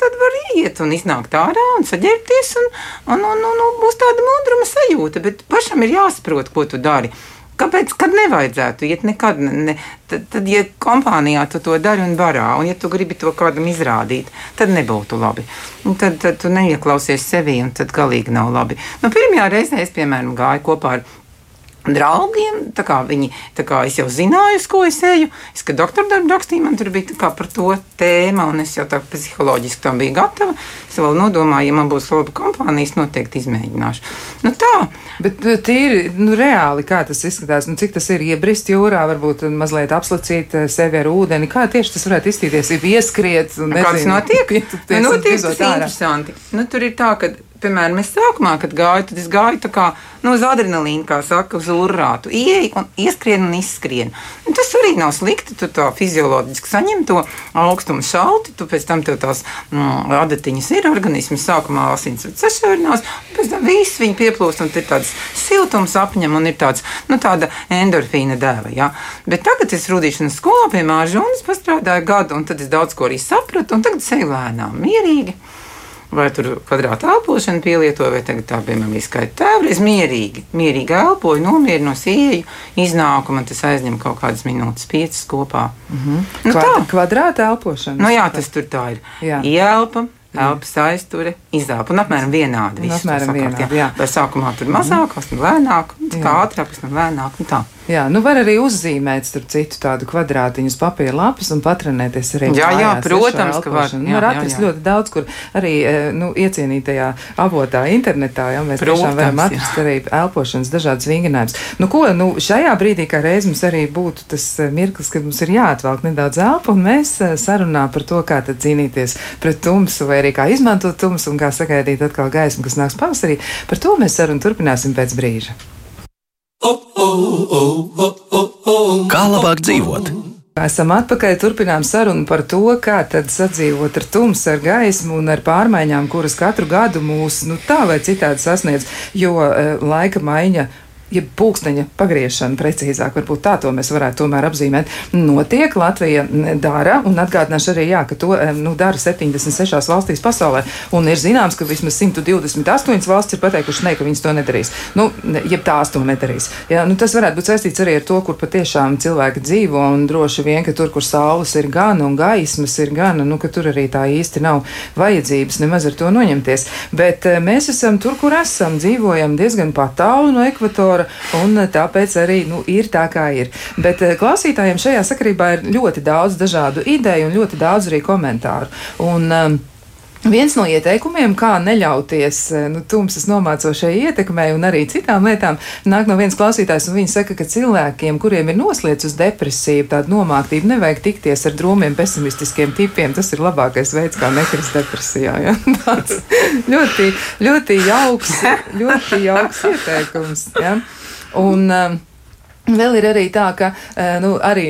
Speaker 4: tad var iet un iznākt ārā un saģērbties, un, un, un, un, un būs tāda mudruma sajūta. Bet pašam ir jāsaprot, ko tu dari. Kāpēc? Kad nevajadzētu iet nekad? Ne, tad, tad, ja kompānijā tu to dari un varā, un ja tu gribi to kādam izrādīt, tad nebūtu labi. Un tad, tad tu neieklausies sevī, un tad galīgi nav labi. Nu, pirmajā reizē es, piemēram, gāju kopā ar draugiem. Viņi, kā, es jau zināju, uz ko es eju. Es, kad doktora darbu rakstīju, man tur bija par to tēma, un es jau tā psiholoģiski tam biju gatava. Es vēl nodomāju, ja man būs laba kompānija, es noteikti izmēģināšu. Nu, tā.
Speaker 2: Bet nu, tīri nu, reāli, kā tas izskatās, nu, cik tas ir iebrist jūrā, varbūt mazliet apslacīt eh, sevi ar ūdeni. Kā tieši tas varētu izskatīties? Ir ieskriet, un
Speaker 4: nu, nezinu, kāds notiek? Nu, notiek tas ir interesanti. Nu, tur ir tā, ka piemēram, es sākumā, kad gāju, tad es gāju tā kā nu, uz adrenalīnu, kā saka, uz urātu. Ieej un ieskrien un izskrien. Un tas arī nav slikti. Tu tā fizioloģiski saņem to augstumu šalti, tu pēc tam tev tās mm, adatiņas ir organisms, sākumā asins sašaurinās, un pēc tam viss viņi pieplūst un ir tāds siltums apņem un ir tāds, nu, tāda endorfīna dēva. Ja? Bet tagad es rudīšanas skolā pie māža un es pastrādāju gadu, un tad es daudz ko arī sapratu, un tagad es eju lēnām, mierīgi vai tur kvadrāta elpošana pielietoja, vai tagad tā, piemēram, izskaita tēvreiz mierīgi. Mierīgi elpoju, nomierinos, ieju, iznāku, man tas aizņem kaut kādas minūtes, piecas kopā. Mm -hmm.
Speaker 2: nu, Kvad, tā. Kvadrāta elpošana.
Speaker 4: Nu jā, tas tur tā ir. Jā. Ielpa, elpas aizture, izelpa. Un apmēram vienādi. Un
Speaker 2: apmēram vienādi, jā.
Speaker 4: Vai sākumā tur mazāk, pēc tam lēnāk, kā ātrāk, pēc tam lēnāk tā.
Speaker 2: Jā, nu var arī uzzīmēt starp citu tādu kvadrātiņu uz papīra lapas un patrenēties arī.
Speaker 4: Jā, jā, protams, ka var.
Speaker 2: Nu, var atrast ļoti daudz, kur arī eh, nu, iecienītajā avotā internetā, jā, mēs protams, tiešām varam atrast jā. arī elpošanas dažādas vingrinājumus. Nu, ko, nu, šajā brīdī, kā reiz mums arī būtu tas eh, mirklis, kad mums ir jāatvelk nedaudz elpu, un mēs eh, sarunā par to, kā tad cīnīties pret tumsu, vai arī kā izmantot tumsu, un kā sagaidīt atkal gaismu, kas nāks pavasarī. Par to mēs sarunu turpināsim pēc brīža.
Speaker 1: Kā labāk dzīvot?
Speaker 2: Esam atpakaļ, turpinām sarunu par to, kā tad sadzīvot ar tumsu, ar gaismu un ar pārmaiņām, kuras katru gadu mūs nu, tā vai citādi sasniedz. Jo uh, laika maiņa jeb pulksteņa pagriešana, precīzāk, varbūt tā to mēs varētu tomēr apzīmēt, notiek. Latvija dara, un atgādināšu arī, jā, ka to nu, dara 76 valstīs pasaulē. Un ir zināms, ka vismaz 128 valsts ir pateikuši, ne, ka viņas to nedarīs. Nu, jeb tās to nedarīs. Jā, nu, tas varētu būt saistīts arī ar to, kur patiešām cilvēki dzīvo, un droši vien, ka tur, kur saules ir gan un gaismas ir gan, nu, ka tur arī tā īsti nav vajadzības nemaz ar to noņemties. Bet eh, mēs esam tur, kur esam, dzīvojam diezgan pat tālu no ekvatora autora, un tāpēc arī nu, ir tā, kā ir. Bet eh, klausītājiem šajā sakarībā ir ļoti daudz dažādu ideju un ļoti daudz arī komentāru. Un, um, Viens no ieteikumiem, kā neļauties eh, nu, tumsas nomācošai ietekmei un arī citām lietām, nāk no viens klausītājs, un viņš saka, ka cilvēkiem, kuriem ir noslēdz uz depresiju, tādu nomāktību, nevajag tikties ar drūmiem, pesimistiskiem tipiem. Tas ir labākais veids, kā nekrist depresijā. Ja? Tāds ļoti, ļoti jauks, ļoti jauks ieteikums. Ja? Un, um, Vēl ir arī tā, ka eh, nu, arī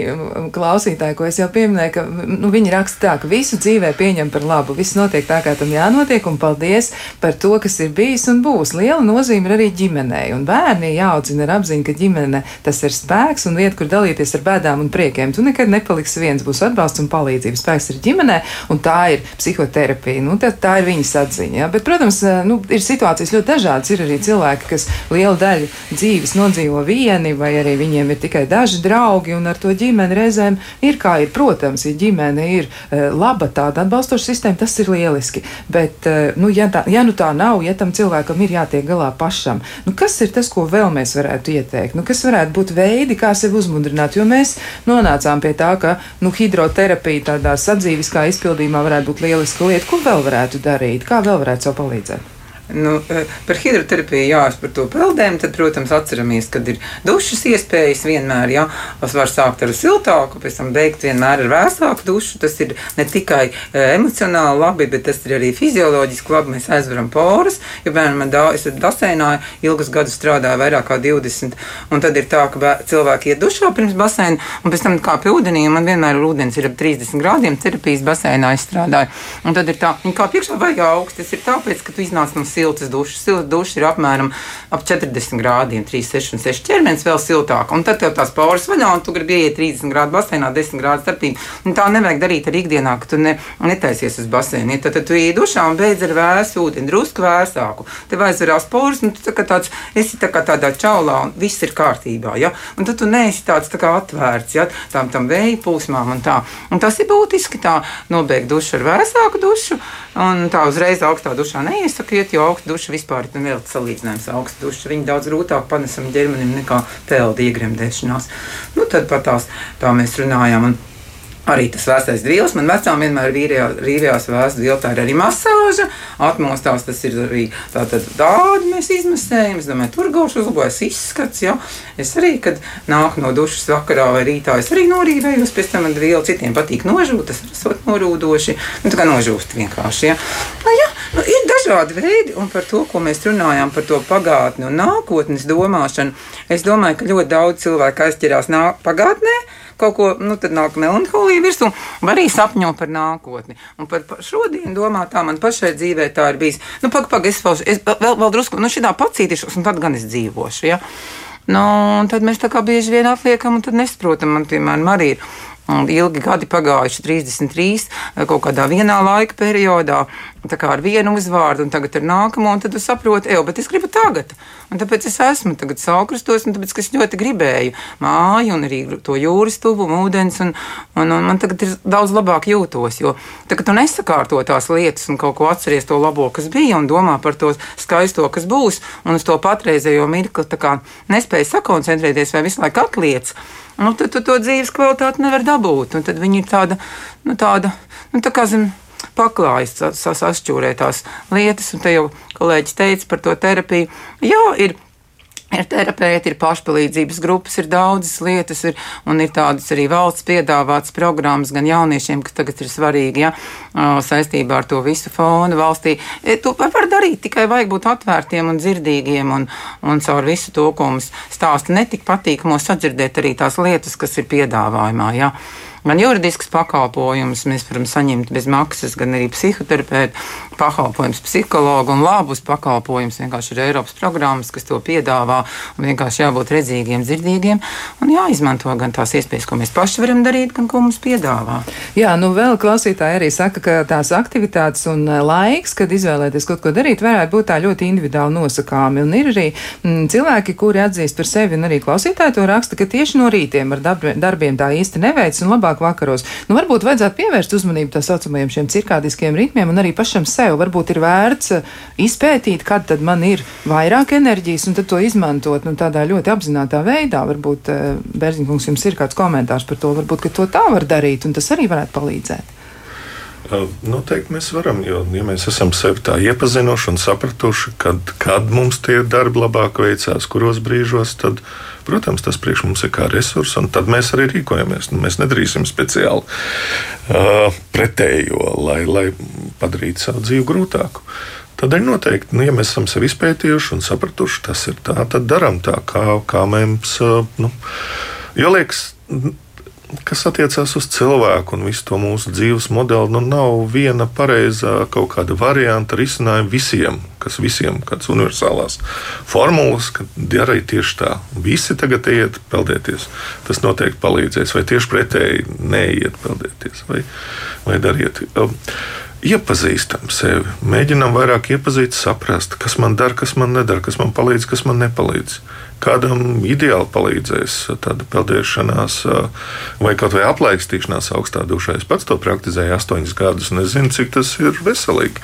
Speaker 2: klausītāji, ko es jau pieminēju, ka nu, viņi raksta tā, ka visu dzīvē pieņem par labu. Viss notiek tā, kā tam jānotiek, un paldies par to, kas ir bijis un būs. Liela nozīme ir arī ģimenei, un bērni jāaudzina ar apziņu, ka ģimene tas ir spēks un vieta, kur dalīties ar bēdām un priekiem. Tu nekad nepaliksi viens, būs atbalsts un palīdzība. Spēks ir ģimenē, un tā ir psihoterapija. Nu, tā, tā ir viņas atziņa. Ja? Bet, protams, eh, nu, ir situācijas ļoti dažādas. Ir arī cilvēki, kas lielu daļu dzīves nodzīvo vieni vai arī viņiem ir tikai daži draugi, un ar to ģimeni reizēm ir kā ir. Protams, ja ģimene ir uh, laba, tāda atbalstoša sistēma, tas ir lieliski. Bet, uh, nu, ja, tā, ja nu tā nav, ja tam cilvēkam ir jātiek galā pašam, nu, kas ir tas, ko vēl mēs varētu ieteikt? Nu, kas varētu būt veidi, kā sevi uzmundrināt? Jo mēs nonācām pie tā, ka nu, hidroterapija tādā sadzīviskā izpildījumā varētu būt lieliska lieta. Ko vēl varētu darīt? Kā vēl varētu sev palīdzēt?
Speaker 4: Nu, eh, par hidroterapiju, jā, par to peldēm, tad, protams, atceramies, kad ir dušas iespējas vienmēr, jā, tas var sākt ar siltāku, pēc tam beigt vienmēr ar vēsāku dušu. Tas ir ne tikai eh, emocionāli labi, bet tas ir arī fizioloģiski labi. Mēs aizveram porus, jo bērnam man daudz, es basēnā ilgus gadus strādāju, vairāk kā 20, un tad ir tā, ka cilvēki iet dušā pirms basēna, un pēc tam kā pie ūdenī, man vienmēr ir ūdens ir ap 30 grādiem, terapijas basēnā izstrādāju. Un tad ir tā, kā priekšā vajag augsts, tas ir tāpēc, ka tu iznāc no siltas dušas. Silta duša ir apmēram ap 40 grādiem, 3, 6 un 6 ķermenis vēl siltāk. Un tad tev tās poras vaļā, un tu gribi ieiet 30 grādu basēnā, 10 grādu starpība. Un tā nevajag darīt arī ikdienā, ka tu ne, netaisies uz basēnu. Tad, tad tu ieiet dušā un beidz ar vēsu ūdeni, drusku vēsāku. Tev aizverās poras, un tu tā kā tāds, esi tā kā tādā čaulā, un viss ir kārtībā. Ja? Un tad tu neesi tāds tā kā atvērts ja? tam, tam vēja plūsmām un tā. Un tas ir būtiski tā nobeigt dušu ar vēsāku dušu, un tā uzreiz augstā dušā neiesakiet, jo augsta duša vispār ir vēl salīdzinājums augsta duša. Viņa daudz grūtāk panesam ģermenim nekā peldi iegremdēšanās. Nu, tad par tās tā mēs runājām. Un, Arī tas vēsais dvīls. Man vecām vienmēr rīvējās vēsts dvīls. Tā ir arī masāža. Atmostās tas ir arī tātad tādi mēs izmasējam. Es domāju, tur gauši uzlabojas izskats. Ja? Es arī, kad nāku no dušas vakarā vai rītā, es arī norīvējos. Pēc tam man dvīli citiem patīk nožūt. Tas ir norūdoši. Nu, tā kā nožūst vienkārši. Ja? Nu, ja? Nu, ir dažādi veidi, un par to, ko mēs runājām par to pagātni un nākotnes domāšanu, es domāju, ka ļoti daudz cilvēku aizķerās pagātnē kaut ko, nu, tad nāk melanholija virsū, vai arī sapņo par nākotni. Un par, šodienu domā, tā man pašai dzīvē tā ir bijis. Nu, pagaidi, pag, es, paušu, es vēl, vēl drusku, nu, šitā pacītīšos, un tad gan es dzīvošu. Ja? Nu, tad mēs tā kā bieži vien atliekam, un tad nesaprotam, man, piemēram, arī ir ilgi gadi pagājuši, 33 kaut kādā vienā laika periodā, tā kā ar vienu uzvārdu, un tagad ar nākamo, un tad tu saproti, ej, bet es gribu tagad. Un tāpēc es esmu tagad saukrastos, un tāpēc es ļoti gribēju māju, un arī to jūras tuvumu, ūdens, un, un, un man tagad ir daudz labāk jūtos, jo tagad tu nesakārto tās lietas un kaut ko atceries to labo, kas bija, un domā par to skaisto, kas būs, un uz to patreizējo mirkli nespēj sakoncentrēties vai visu laiku atliec nu, tad tu to dzīves kvalitāti nevar dabūt. Un tad viņi ir tāda, nu, tāda, nu, tā kā zem paklājas, sašķūrē tās lietas, un te jau kolēģis teica par to terapiju. Jā, ir Ir terapeiti, ir pašpalīdzības grupas, ir daudzas lietas, ir, un ir tādas arī valsts piedāvātas programmas gan jauniešiem, kas tagad ir svarīgi, ja, saistībā ar to visu fonu valstī. E, to var darīt, tikai vajag būt atvērtiem un dzirdīgiem, un, un caur visu to, ko mums stāsta, netik patīkamos sadzirdēt arī tās lietas, kas ir piedāvājumā. Ja gan juridisks pakalpojums, mēs varam saņemt bez maksas, gan arī psihoterapeitu pakalpojums, psihologu un labus pakalpojumus. Vienkārši ir Eiropas programmas, kas to piedāvā, un vienkārši jābūt redzīgiem, dzirdīgiem, un jāizmanto gan tās iespējas, ko mēs paši varam darīt, gan ko mums piedāvā.
Speaker 2: Jā, nu vēl klausītāji arī saka, ka tās aktivitātes un eh, laiks, kad izvēlēties kaut ko darīt, varētu būt tā ļoti individuāli nosakāmi. Un ir arī m, cilvēki, kuri atzīst par sevi, un arī klausītāji to raksta, ka tieši no rītiem ar darbiem tā īsti neveic un labāk labāk vakaros. Nu, varbūt vajadzētu pievērst uzmanību tā saucamajiem šiem cirkādiskiem ritmiem un arī pašam sev. Varbūt ir vērts eh, izpētīt, kad tad man ir vairāk enerģijas un tad to izmantot nu, tādā ļoti apzinātā veidā. Varbūt, eh, Bērziņkungs, jums ir kāds komentārs par to, varbūt, to tā var darīt un tas arī varētu palīdzēt.
Speaker 3: Noteikti mēs varam, jo ja mēs esam sevi tā iepazinuši un sapratuši, kad, kad mums tie darbi labāk veicās, kuros brīžos, tad, protams, tas priekš mums ir kā resurs, un tad mēs arī rīkojamies. Nu, mēs nedarīsim speciāli uh, pretējo, lai, lai padarītu savu dzīvi grūtāku. Ir noteikti, nu, ja mēs esam sevi izpētījuši un sapratuši, tas ir tā, tad darām tā, kā, kā mēs. Nu, jo liekas, kas attiecās uz cilvēku un visu to mūsu dzīves modeli, nu nav viena pareizā kaut kāda varianta risinājuma visiem, kas visiem kādas universālās formulas, ka darīja tieši tā. Visi tagad iet peldēties. Tas noteikti palīdzēs, vai tieši pretēji neiet peldēties, vai, vai dariet. Um, iepazīstam sevi, mēģinam vairāk iepazīt, saprast, kas man dara, kas man nedara, kas man palīdz, kas man nepalīdz. Kādam ideāli palīdzēs tāda peldēšanās vai kaut vai aplaikstīšanās augstā dušā. Es pats to praktizēju astoņus gadus, un es zinu, cik tas ir veselīgi.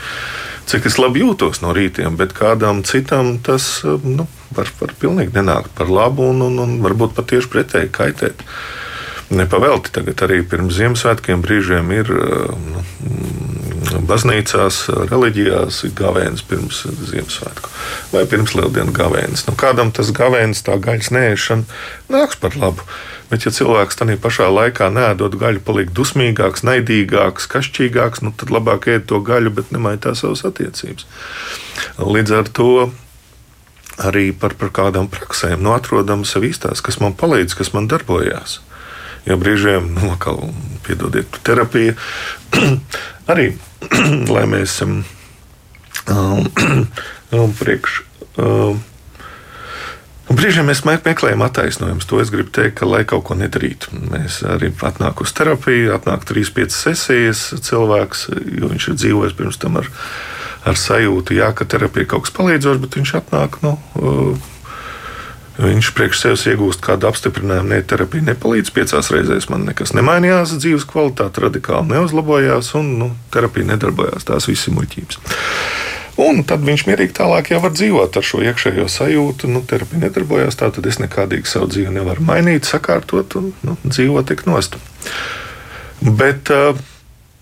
Speaker 3: Cik es labi jūtos no rītiem, bet kādam citam tas nu, var, var pilnīgi nenākt par labu un, un, un varbūt pat tieši pretēji kaitēt. Nepavēlti tagad arī pirms Ziemassvētkiem brīžiem ir nu, baznīcās, reliģijās gavēnis pirms Ziemassvētku vai pirms Lieldienu gavēnis. Nu, kādam tas gavēnis, tā gaļas nēšana nāks par labu. Bet, ja cilvēks tajā pašā laikā nēdot gaļu, paliek dusmīgāks, naidīgāks, kašķīgāks, nu, tad labāk ēd to gaļu, bet nemaitā savas attiecības. Līdz ar to arī par, par kādām praksēm nu, atrodam sev īstās, kas man palīdz, kas man darbojās. Jo brīžiem, nu, piedodiet, terapija arī lai mēs um, um, priekš. Um, Brīžiem mēs meklējam attaisnojumus. To es gribu teikt, ka, lai kaut ko nedarītu, mēs arī atnākam uz terapiju, atnāk 3-5 sesijas cilvēks, jo viņš ir dzīvojis pirms tam ar, ar sajūtu, jā, ka terapija kaut kas palīdzošs, bet viņš atnāk. Nu, uh, Viņš priekš sevis iegūst kādu apstiprinājumu, ne terapija nepalīdz. Piecās reizēs man nekas nemainījās, dzīves kvalitāte radikāli neuzlabojās, un nu, terapija nedarbojās. Tās visas ir muļķības. Un tad viņš mierīgi tālāk jau var dzīvot ar šo iekšējo sajūtu. Nu, terapija nedarbojās, tā tad es nekādīgi savu dzīvi nevaru mainīt, sakārtot un nu, dzīvot tik nost. Bet uh,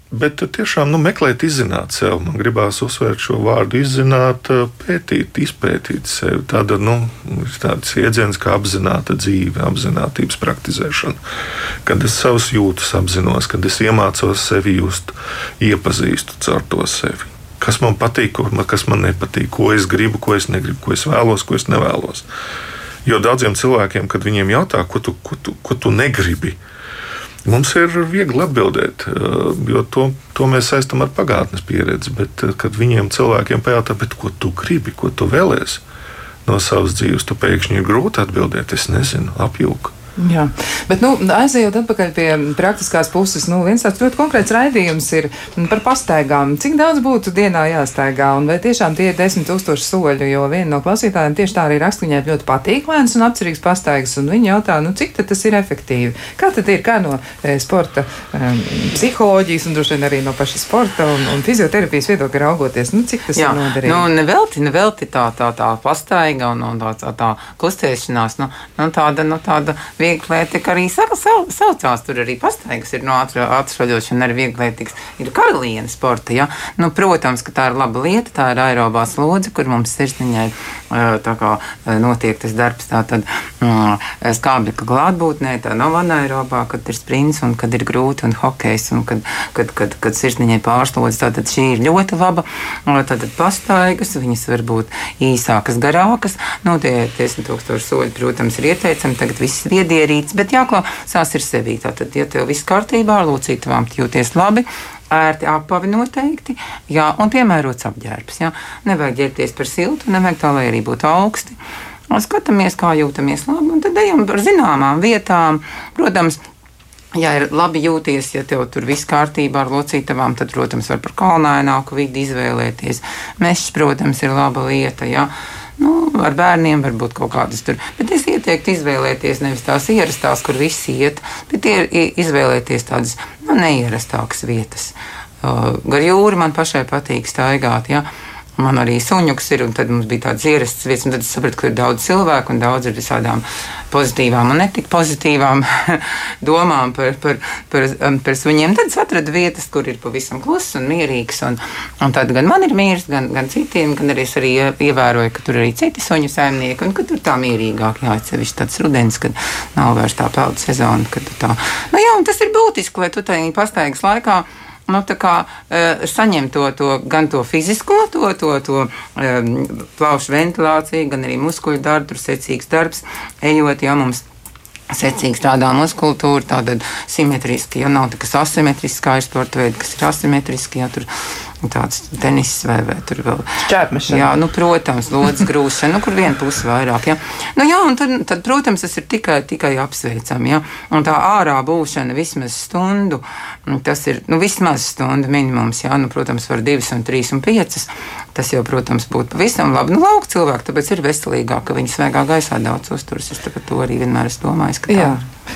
Speaker 3: Bet tiešām nu, meklēt, izzināt sevi. Man gribās uzsvērt šo vārdu, izzināt, pētīt, izpētīt sevi. Tāda nu, ir tāds jēdziens kā apzināta dzīve, apziņotības praktizēšana. Kad es savus jūtas apzinos, kad es iemācos sevi just, iepazīstu caur to sevi. kas man patīk, kas man nepatīk, ko es gribu, ko es negribu, ko es vēlos, ko es nevēlos. Jo daudziem cilvēkiem, kad viņiem jautā, ko tu, ko tu, ko tu negribi, mums ir viegli atbildēt, jo to, to mēs saistām ar pagātnes pieredzi. Bet, kad viņiem cilvēkiem pajautā, ko tu gribi, ko tu vēlēsies no savas dzīves, tu pēkšņi ir grūti atbildēt. Es nezinu, apjūku.
Speaker 2: Jā, bet nu, aizejot atpakaļ pie praktiskās puses, nu, viens tāds ļoti konkrēts raidījums ir par pastaigām. Cik daudz būtu dienā jāstaigā, un vai tiešām tie ir desmit tūkstoši soļu, jo viena no klausītājiem tieši tā arī raksta, viņai ļoti patīk lēns un apcerīgs pastaigas, un viņi jautā, nu, cik tas ir efektīvi. Kā tad ir, kā no e, sporta um, psiholoģijas un droši vien arī no paša sporta un, un fizioterapijas viedokļa raugoties, nu, cik tas Jā, ir noderīgi?
Speaker 4: Nu, nevelti, nevelti tā, tā, tā pastaiga un, un tā, tā, tā kustēšanās, nu, nu tāda, nu, tāda vieglietika arī saucās. Tur arī pastaigas ir no atrašaļošana, arī vieglietīgs. Ir karaliene sporta. Ja? Nu, protams, ka tā ir laba lieta, tā ir aerobā slodze, kur mums sirsniņai kā, notiek tas darbs. Tātad skābekļa klātbūtnē, tā nav anaerobā, kad ir sprints un kad ir grūti un hokejs un kad, kad, kad, kad sirsniņai pārslodze. Tātad šī ir ļoti laba. Tātad pastaigas, viņas var būt īsākas, garākas. Nu, tie 10 tūkstoši soļi, protams, ir ieteicami. Tagad viss ir ierīces, bet jāklausās ir sevī. Tātad, ja tev viss kārtībā, ar locītavām jūties labi, ērti apavi noteikti, jā, un piemērots apģērbs. Jā. Nevajag ģērbties par siltu, nevajag tā, lai arī būtu augsti. Un skatāmies, kā jūtamies labi, un tad ejam par zināmām vietām. Protams, Ja ir labi jūties, ja tev tur viss kārtībā ar locītavām, tad, protams, var par kalnaināku vidi izvēlēties. Mežs, protams, ir laba lieta. Ja? Nu, ar bērniem varbūt kaut kādas tur. Bet es ieteiktu izvēlēties nevis tās ierastās, kur visi iet, bet izvēlēties tādas nu, neierastākas vietas. Uh, gar jūru man pašai patīk staigāt. Ja? Man arī suņuks ir, un tad mums bija tādas ierastas vietas, un tad es sapratu, ka ir daudz cilvēku un daudz ar visādām pozitīvām un netik pozitīvām domām par, par, par, um, par suņiem. Tad es atradu vietas, kur ir pavisam kluss un mierīgs, un, un tad gan man ir miers, gan, gan citiem, gan arī es arī ievēroju, ka tur arī citi suņu saimnieki, un ka tur tā mierīgāk jāatsevišķi tāds rudens, kad nav vairs tā peldu sezona, kad tā. Nu jā, un tas ir būtiski, lai tu tajā pastaigas laikā nu, kā, uh, saņem to, to, gan to fizisko, to, to, to um, plaušu ventilāciju, gan arī muskuļu darbu, tur secīgs darbs, ejot, ja mums secīgi strādā muskultūra, tāda simetriski, ja nav tā, kas asimetrisks, kā ir sporta veidi, kas ir asimetriski, ja tur tāds tenis vai, vai tur vēl.
Speaker 2: Šķērpmešana.
Speaker 4: Jā, nu, protams, lodas grūšana, nu, kur viena puse vairāk, jā. Nu, jā, un tad, tad, protams, tas ir tikai, tikai apsveicami, jā. Un tā ārā būšana vismaz stundu, tas ir, nu, vismaz stundu minimums, jā, nu, protams, var divas un trīs un piecas. Tas jau, protams, būtu pavisam labi. Nu, lauka cilvēki, tāpēc ir veselīgāk, ka viņi svēgā gaisā daudz uzturas. Es to arī vienmēr esmu domājis, ka tā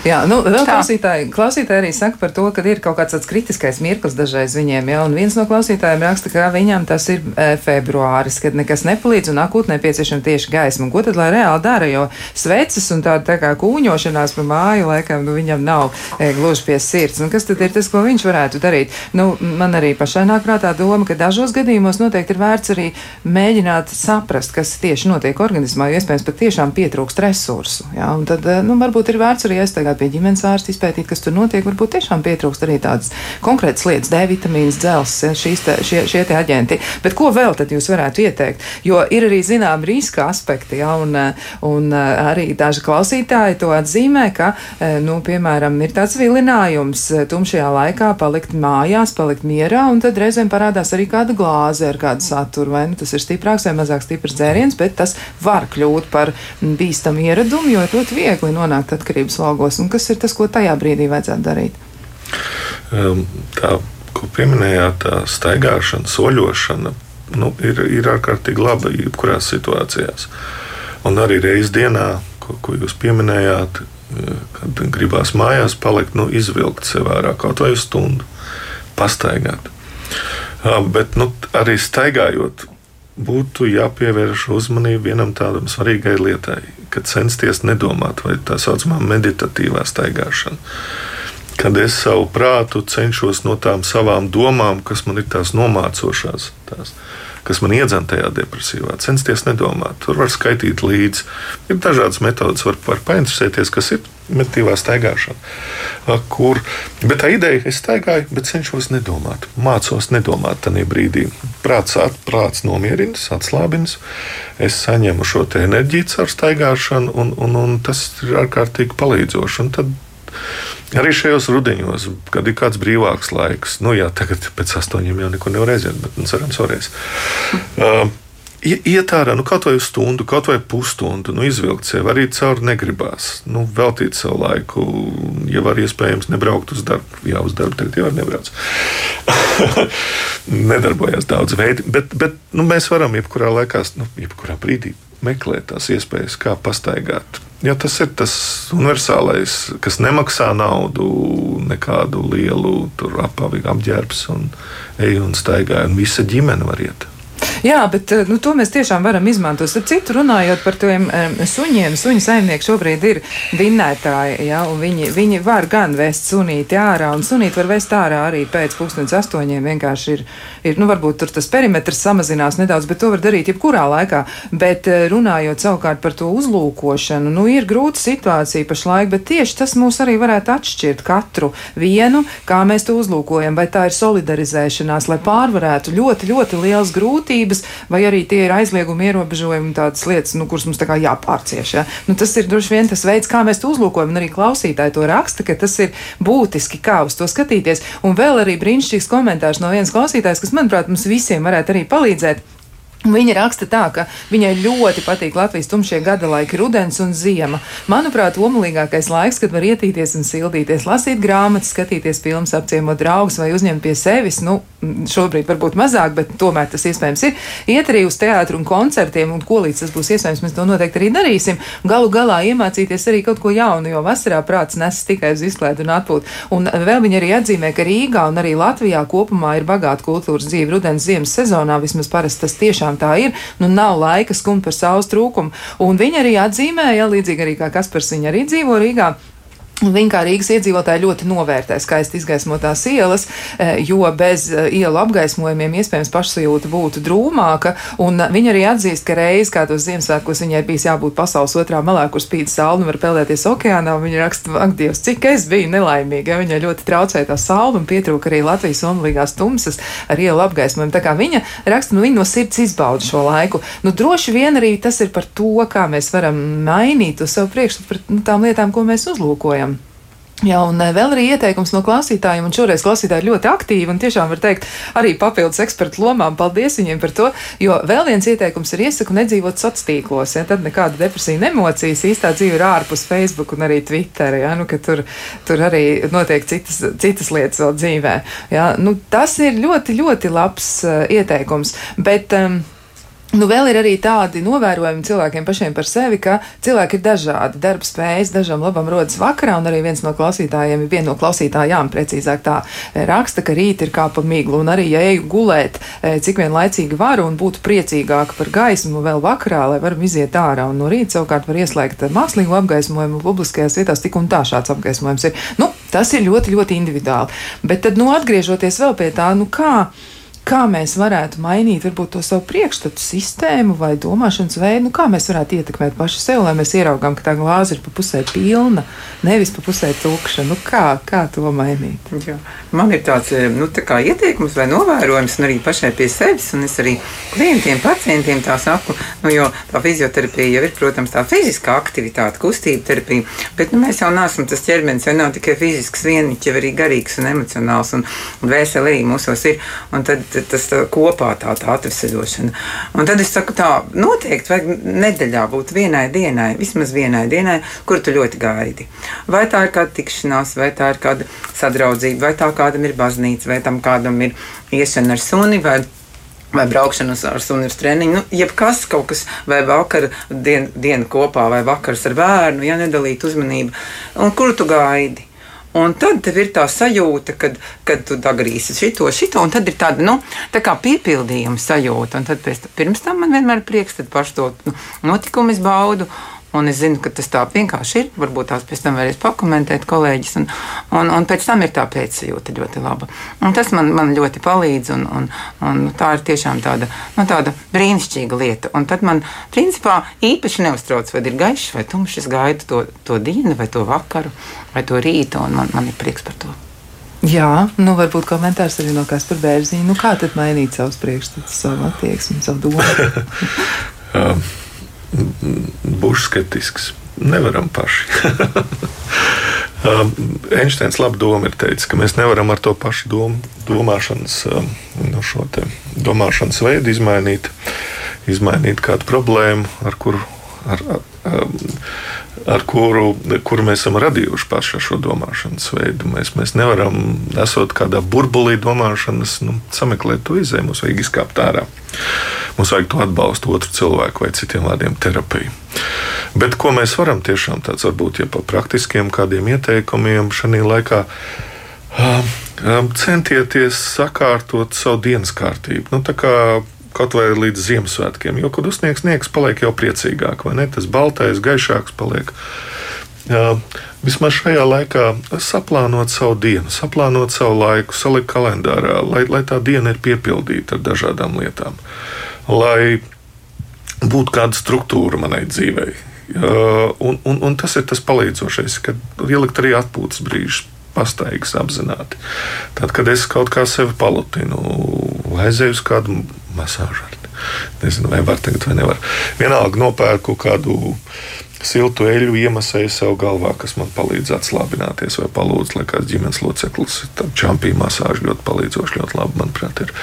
Speaker 2: jā. nu, vēl klausītāji, klausītāji arī saka par to, ka ir kaut kāds tāds kritiskais mirklis dažreiz viņiem. Jā, un viens no klausītājiem raksta, ka viņam tas ir e, februāris, kad nekas nepalīdz un akūti nepieciešama tieši gaisma. Ko tad lai reāli dara? Jo sveces un tāda tā kā kūņošanās pa māju laikam nu, viņam nav e, gluži pie sirds. Un kas tad ir tas, ko viņš varētu darīt? Nu, man arī pašai nāk prātā doma, ka dažos gadījumos noteikti ir vērts arī mēģināt saprast, kas tieši notiek organismā, jo iespējams pat tiešām pietrūkst resursu. Jā, un tad, e, nu, varbūt ir vērts arī aizstāvēt tagad pie ģimenes ārsta izpētīt, kas tur notiek. Varbūt tiešām pietrūkst arī tādas konkrētas lietas, D vitamīns, dzels, šīs te, šie, šie te aģenti. Bet ko vēl tad jūs varētu ieteikt? Jo ir arī zinām riska aspekti, ja, un, un arī daži klausītāji to atzīmē, ka, nu, piemēram, ir tāds vilinājums tumšajā laikā palikt mājās, palikt mierā, un tad reizēm parādās arī kāda glāze ar kādu saturu, vai nu tas ir stiprāks vai mazāk stiprs dzēriens, bet tas var kļūt par bīstamu ieradumu, jo ir ļoti viegli nonākt atkarības logos gados, un kas ir tas, ko tajā brīdī vajadzētu darīt?
Speaker 3: Um, tā, ko pieminējāt, tā staigāšana, soļošana, nu, ir, ir ārkārtīgi laba jebkurās situācijās. Un arī reizes dienā, ko, ko jūs pieminējāt, kad gribās mājās palikt, nu, izvilkt sev ārā kaut vai stundu, pastaigāt. Bet nu, arī staigājot, būtu jāpievērš uzmanība vienam tādam svarīgai lietai, kad censties nedomāt, vai tā saucamā meditatīvā staigāšana. kad es savu prātu cenšos no tām savām domām, kas man ir tās nomācošās, tās, kas man iedzena tajā depresīvā, censties nedomāt. Tur var skaitīt līdzi. Ir dažādas metodas, var, var painteresēties, kas ir meditīvā staigāšana. Kur, bet tā ideja, es staigāju, bet cenšos nedomāt. Mācos nedomāt tajā brīdī. Prāts, prāts nomierinās, atslābinās. Es saņemu šo enerģiju caur staigāšanu, un, un, un tas ir ārkārtīgi palīdzoši. Un tad Arī šajos rudenos, kad ir kāds brīvāks laiks, nu jā, tagad pēc astoņiem jau neko nevar aiziet, bet nu, cerams, varēs. Uh, Iet ārā, nu, kaut vai stundu, kaut vai pusstundu, nu, izvilkt sevi arī cauri negribās. Nu, veltīt savu laiku, ja var iespējams nebraukt uz darbu. Jā, uz darbu tagad jau var nebraukt. Nedarbojās daudz veidi, bet, bet nu, mēs varam jebkurā laikā, nu, jebkurā brīdī meklēt tās iespējas, kā pastaigāt Ja tas ir tas universālais, kas nemaksā naudu, nekādu lielu apavi apģērbs un eju un staigāju, un visa ģimene var iet.
Speaker 2: Jā, bet eh, nu, to mēs tiešām varam izmantot. Ar citu runājot par tiem um, suņiem, suņu saimnieki šobrīd ir vinnētāji, ja, un viņi, viņi var gan vest sunīti ārā, un sunīti var vest ārā arī pēc pusdienas astoņiem. Vienkārši ir, ir, nu, varbūt tur tas perimetrs samazinās nedaudz, bet to var darīt jebkurā laikā. Bet eh, runājot savukārt par to uzlūkošanu, nu, ir grūta situācija pašlaik, bet tieši tas mūs arī varētu atšķirt katru vienu, kā mēs to uzlūkojam, vai tā ir solidarizēšanās, lai pārvarētu ļoti, ļoti liels grūtības tiesības, vai arī tie ir aizliegumi, ierobežojumi, tādas lietas, nu, kuras mums tā kā jāpārcieš. Ja? Nu, tas ir droši vien tas veids, kā mēs to uzlūkojam, un arī klausītāji to raksta, ka tas ir būtiski, kā uz to skatīties. Un vēl arī brīnišķīgs komentārs no vienas klausītājas, kas, manuprāt, mums visiem varētu arī palīdzēt. Viņa raksta tā, ka viņai ļoti patīk Latvijas tumšie gada laiki, rudens un ziema. Manuprāt, omulīgākais laiks, kad var ietīties un sildīties, lasīt grāmatas, skatīties filmas, apciemot draugus vai uzņemt pie sevis. Nu, šobrīd varbūt mazāk, bet tomēr tas iespējams ir. Iet arī uz teātru un koncertiem, un ko līdz tas būs iespējams, mēs to noteikti arī darīsim. Galu galā iemācīties arī kaut ko jaunu, jo vasarā prāts nes tikai uz izklaidu un atpūtu. Un vēl viņa arī atzīmē, ka Rīgā un arī Latvijā kopumā ir bagāta kultūras dzīve rudens ziemas sezonā, vismaz parasti tas tiešām tiešām tā ir. Nu, nav laika skumt par saules trūkumu. Un viņa arī atzīmēja, līdzīgi arī kā Kaspars, viņa arī dzīvo Rīgā. Viņa kā Rīgas iedzīvotāji ļoti novērtē skaisti izgaismotās ielas, e, jo bez e, ielu apgaismojumiem iespējams pašsajūta būtu drūmāka. Viņa arī atzīst, ka reiz kā tos Ziemassvētkos viņai bijis jābūt pasaules otrā malā, kur spīd saule un var peldēties okeānā. Viņa raksta, ak, Dievs, cik es biju nelaimīga. Viņai ļoti traucēja tā saule un pietrūka arī Latvijas omulīgās tumsas ar ielu apgaismojumu. Tā kā viņa raksta, nu viņa no sirds izbauda šo laiku. Nu, droši vien arī tas ir par to, kā mēs varam mainīt to savu priekšstatu par nu, tām lietām, ko mēs uzlūkojam. Jā, un eh, vēl arī ieteikums no klausītājiem, un šoreiz klausītāji ļoti aktīvi, un tiešām var teikt, arī papildus ekspertu lomām. Paldies viņiem par to, jo vēl viens ieteikums ir iesaku nedzīvot sociālos tīklos, ja tad nekāda depresija nemocīs, īstā dzīve ir ārpus Facebook un arī Twitter, ja, nu, ka tur, tur arī notiek citas, citas lietas vēl dzīvē. Ja, nu, tas ir ļoti, ļoti labs uh, ieteikums, bet um, Nu, vēl ir arī tādi novērojumi cilvēkiem pašiem par sevi, ka cilvēki ir dažādi. Darba spējas dažam labam rodas vakarā, un arī viens no klausītājiem, viena no klausītājām, precīzāk tā eh, raksta, ka rīt ir kā pa miglu, un arī, ja eju gulēt, eh, cik vien laicīgi varu un būtu priecīgāka par gaismu vēl vakarā, lai varam iziet ārā, un no rīta savukārt var ieslēgt mākslīgu apgaismojumu publiskajās vietās, tik un tā šāds apgaismojums ir. Nu, tas ir ļoti, ļoti individuāli. Bet tad, nu, atgriežoties vēl pie tā, nu kā kā mēs varētu mainīt varbūt, to savu priekšstatu sistēmu vai domāšanas veidu, nu, kā mēs varētu ietekmēt paši sevi, lai mēs ieraugām, ka tā glāze ir pa pusē pilna, nevis pa pusē tukša. Nu, kā, kā to mainīt?
Speaker 4: Jā. Man ir tāds eh, nu, tā ieteikums vai novērojums, un arī pašai pie sevis, un es arī klientiem, pacientiem tā saku, nu, jo tā fizioterapija jau ir, protams, tā fiziskā aktivitāte, kustība terapija, bet nu, mēs jau neesam tas ķermenis, jau nav tikai fizisks, vien, jau arī garīgs un emocionāls, un, un vēseli arī mūsos ir. Un tad tas tā, kopā tā, tā atvesaļošana. Un tad es saku, tā noteikti vajag nedēļā būt vienai dienai, vismaz vienai dienai, kur tu ļoti gaidi. Vai tā ir kāda tikšanās, vai tā ir kāda sadraudzība, vai tā kādam ir baznīca, vai tam kādam ir iešana ar suni. Vai braukšana ar sunu uz treniņu, nu, jebkas kaut kas, vai vakar dien, diena kopā, vai vakars ar bērnu, ja nedalīt uzmanību. Un kur tu gaidi? Un tad tev ir tā sajūta, kad, kad tu dagrīsi šito, šito, un tad ir tāda nu, tā kā piepildījuma sajūta. Un tad pēc, pirms tam man vienmēr ir prieks, tad pašu to nu, notikumu es baudu. Un es zinu, ka tas tā vienkārši ir. Varbūt tās pēc tam varēs pakomentēt kolēģis. Un, un, un pēc tam ir tā pēcsajūta ļoti laba. Un tas man, man ļoti palīdz. Un, un, un tā ir tiešām tāda, nu, tāda brīnišķīga lieta. Un tad man principā īpaši neuztrauc, vai ir gaišs vai tumšs. Es gaidu to, to dienu, vai to vakaru, vai to rītu. Un man, man ir prieks par to.
Speaker 2: Jā, nu varbūt komentārs arī no kāds par bērziņu. Nu, kā tad mainīt savus priekšstatus, savu attieksmi, savu domu?
Speaker 3: Būšu skeptisks. Nevaram paši. Um, Einsteins labi doma ir teicis, ka mēs nevaram ar to pašu dom, domāšanas, um, no šo domāšanas veidu izmainīt, izmainīt kādu problēmu, ar kuru ar, ar, ar kuru, kuru mēs esam radījuši paši ar šo domāšanas veidu. Mēs, mēs nevaram, esot kādā burbulī domāšanas, nu, sameklēt to izēju. Mums vajag izkāpt ārā. Mums vajag to atbalstu otru cilvēku vai citiem vārdiem terapiju. Bet ko mēs varam tiešām tāds varbūt ja pa praktiskiem kādiem ieteikumiem šajā laikā centieties sakārtot savu dienas kārtību. Nu, kaut vai līdz Ziemassvētkiem. Jo, kad uzsniegs sniegs, paliek jau priecīgāk, vai ne? Tas baltais, gaišāks paliek. Jā, vismaz šajā laikā saplānot savu dienu, saplānot savu laiku, salikt kalendārā, lai, lai tā diena ir piepildīta ar dažādām lietām, lai būtu kāda struktūra manai dzīvei. Un, un, un tas ir tas palīdzošais, kad ielikt arī atpūtas brīžus, pastaigas apzināti. Tad, kad es kaut kā sevi palutinu, aizēju uz kādu masāžu. Nezinu, vai var tagad vai nevar. Vienalga nopērku kādu siltu eļļu iemasēju sev galvā, kas man palīdz atslābināties, vai palūdz, lai kāds ģimenes loceklis tam čampī masāžu ļoti palīdzoši, ļoti labi, manuprāt, ir.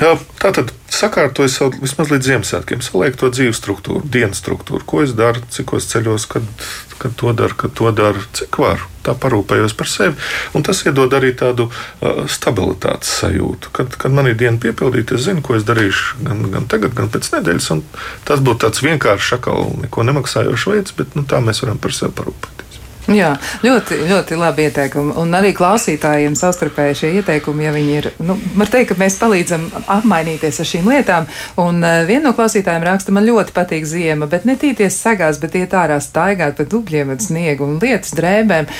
Speaker 3: Jā, tā tad sakārtoju savu vismaz līdz Ziemassvētkiem, salieku to dzīves struktūru, dienas struktūru, ko es daru, cik es ceļos, kad, kad to daru, kad to daru, cik varu. Tā parūpējos par sevi. Un tas iedod arī tādu uh, stabilitātes sajūtu. Kad, kad man ir diena piepildīta, es zinu, ko es darīšu gan, gan tagad, gan pēc nedēļas. Tas būtu tāds vienkāršs, akal, neko nemaksājošs veids, bet nu, tā mēs varam par sevi parūpēties.
Speaker 2: Jā, ļoti, ļoti labi ieteikumi. Un arī klausītājiem savstarpēji šie ieteikumi, ja viņi ir, nu, var teikt, ka mēs palīdzam apmainīties ar šīm lietām. Un uh, viena no klausītājiem raksta, man ļoti patīk ziema, bet ne tīties sagās, bet iet ārā staigāt pa dubļiem un sniegu un lietas drēbēm.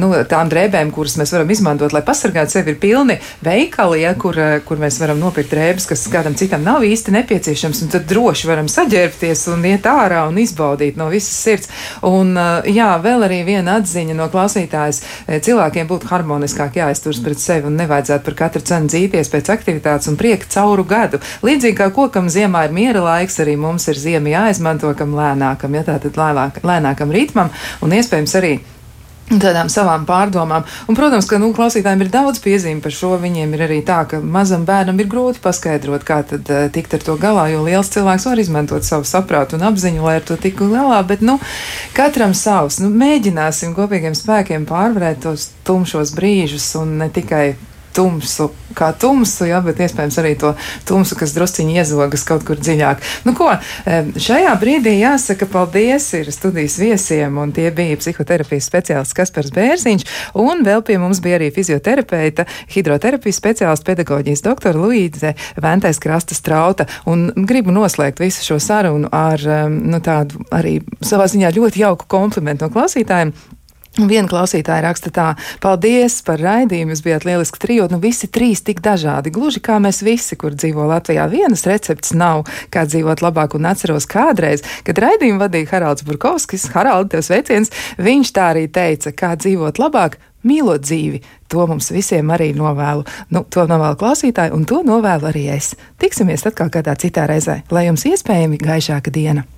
Speaker 2: Nu, tām drēbēm, kuras mēs varam izmantot, lai pasargātu sevi, ir pilni veikali, ja, kur, eh, kur mēs varam nopirkt drēbes, kas kādam citam nav īsti nepieciešams. Un tad droši varam saģērbties un iet ārā un izbaudīt no visas sirds. Un, uh, jā, vēl arī viena viena atziņa no klausītājas. E, cilvēkiem būtu harmoniskāk jāizturas pret sevi un nevajadzētu par katru cenu dzīties pēc aktivitātes un prieka cauru gadu. Līdzīgi kā kokam ziemā ir miera laiks, arī mums ir ziema jāizmanto kam lēnākam, ja tātad lēnāk, lēnākam ritmam un iespējams arī tādām savām pārdomām. Un, protams, ka nu, klausītājiem ir daudz piezīmju par šo. Viņiem ir arī tā, ka mazam bērnam ir grūti paskaidrot, kā tad uh, tikt ar to galā, jo liels cilvēks var izmantot savu saprātu un apziņu, lai ar to tiktu galā. Bet, nu, katram savs. Nu, mēģināsim kopīgiem spēkiem pārvarēt tos tumšos brīžus un ne tikai tumsu, kā tumsu, jā, bet iespējams arī to tumsu, kas drusciņi iezogas kaut kur dziļāk. Nu, ko, šajā brīdī jāsaka paldies ir studijas viesiem, un tie bija psihoterapijas speciālists Kaspars Bērziņš, un vēl pie mums bija arī fizioterapeita, hidroterapijas speciālists, pedagoģijas doktora Luīze Ventais Krasta Strauta, un gribu noslēgt visu šo sarunu ar nu, tādu arī savā ziņā ļoti jauku komplimentu no klausītājiem. Viena klausītāja raksta tā, paldies par raidījumu, jūs bijāt lieliski trijot, nu visi trīs tik dažādi, gluži kā mēs visi, kur dzīvo Latvijā. Vienas recepts nav, kā dzīvot labāk, un atceros kādreiz, kad raidījumu vadīja Haralds Burkovskis, Haralds, tev sveiciens, viņš tā arī teica, kā dzīvot labāk, mīlot dzīvi. To mums visiem arī novēlu. Nu, to novēlu klausītāji, un to novēlu arī es. Tiksimies atkal kādā citā reizē, lai jums iespējami gaišāka diena!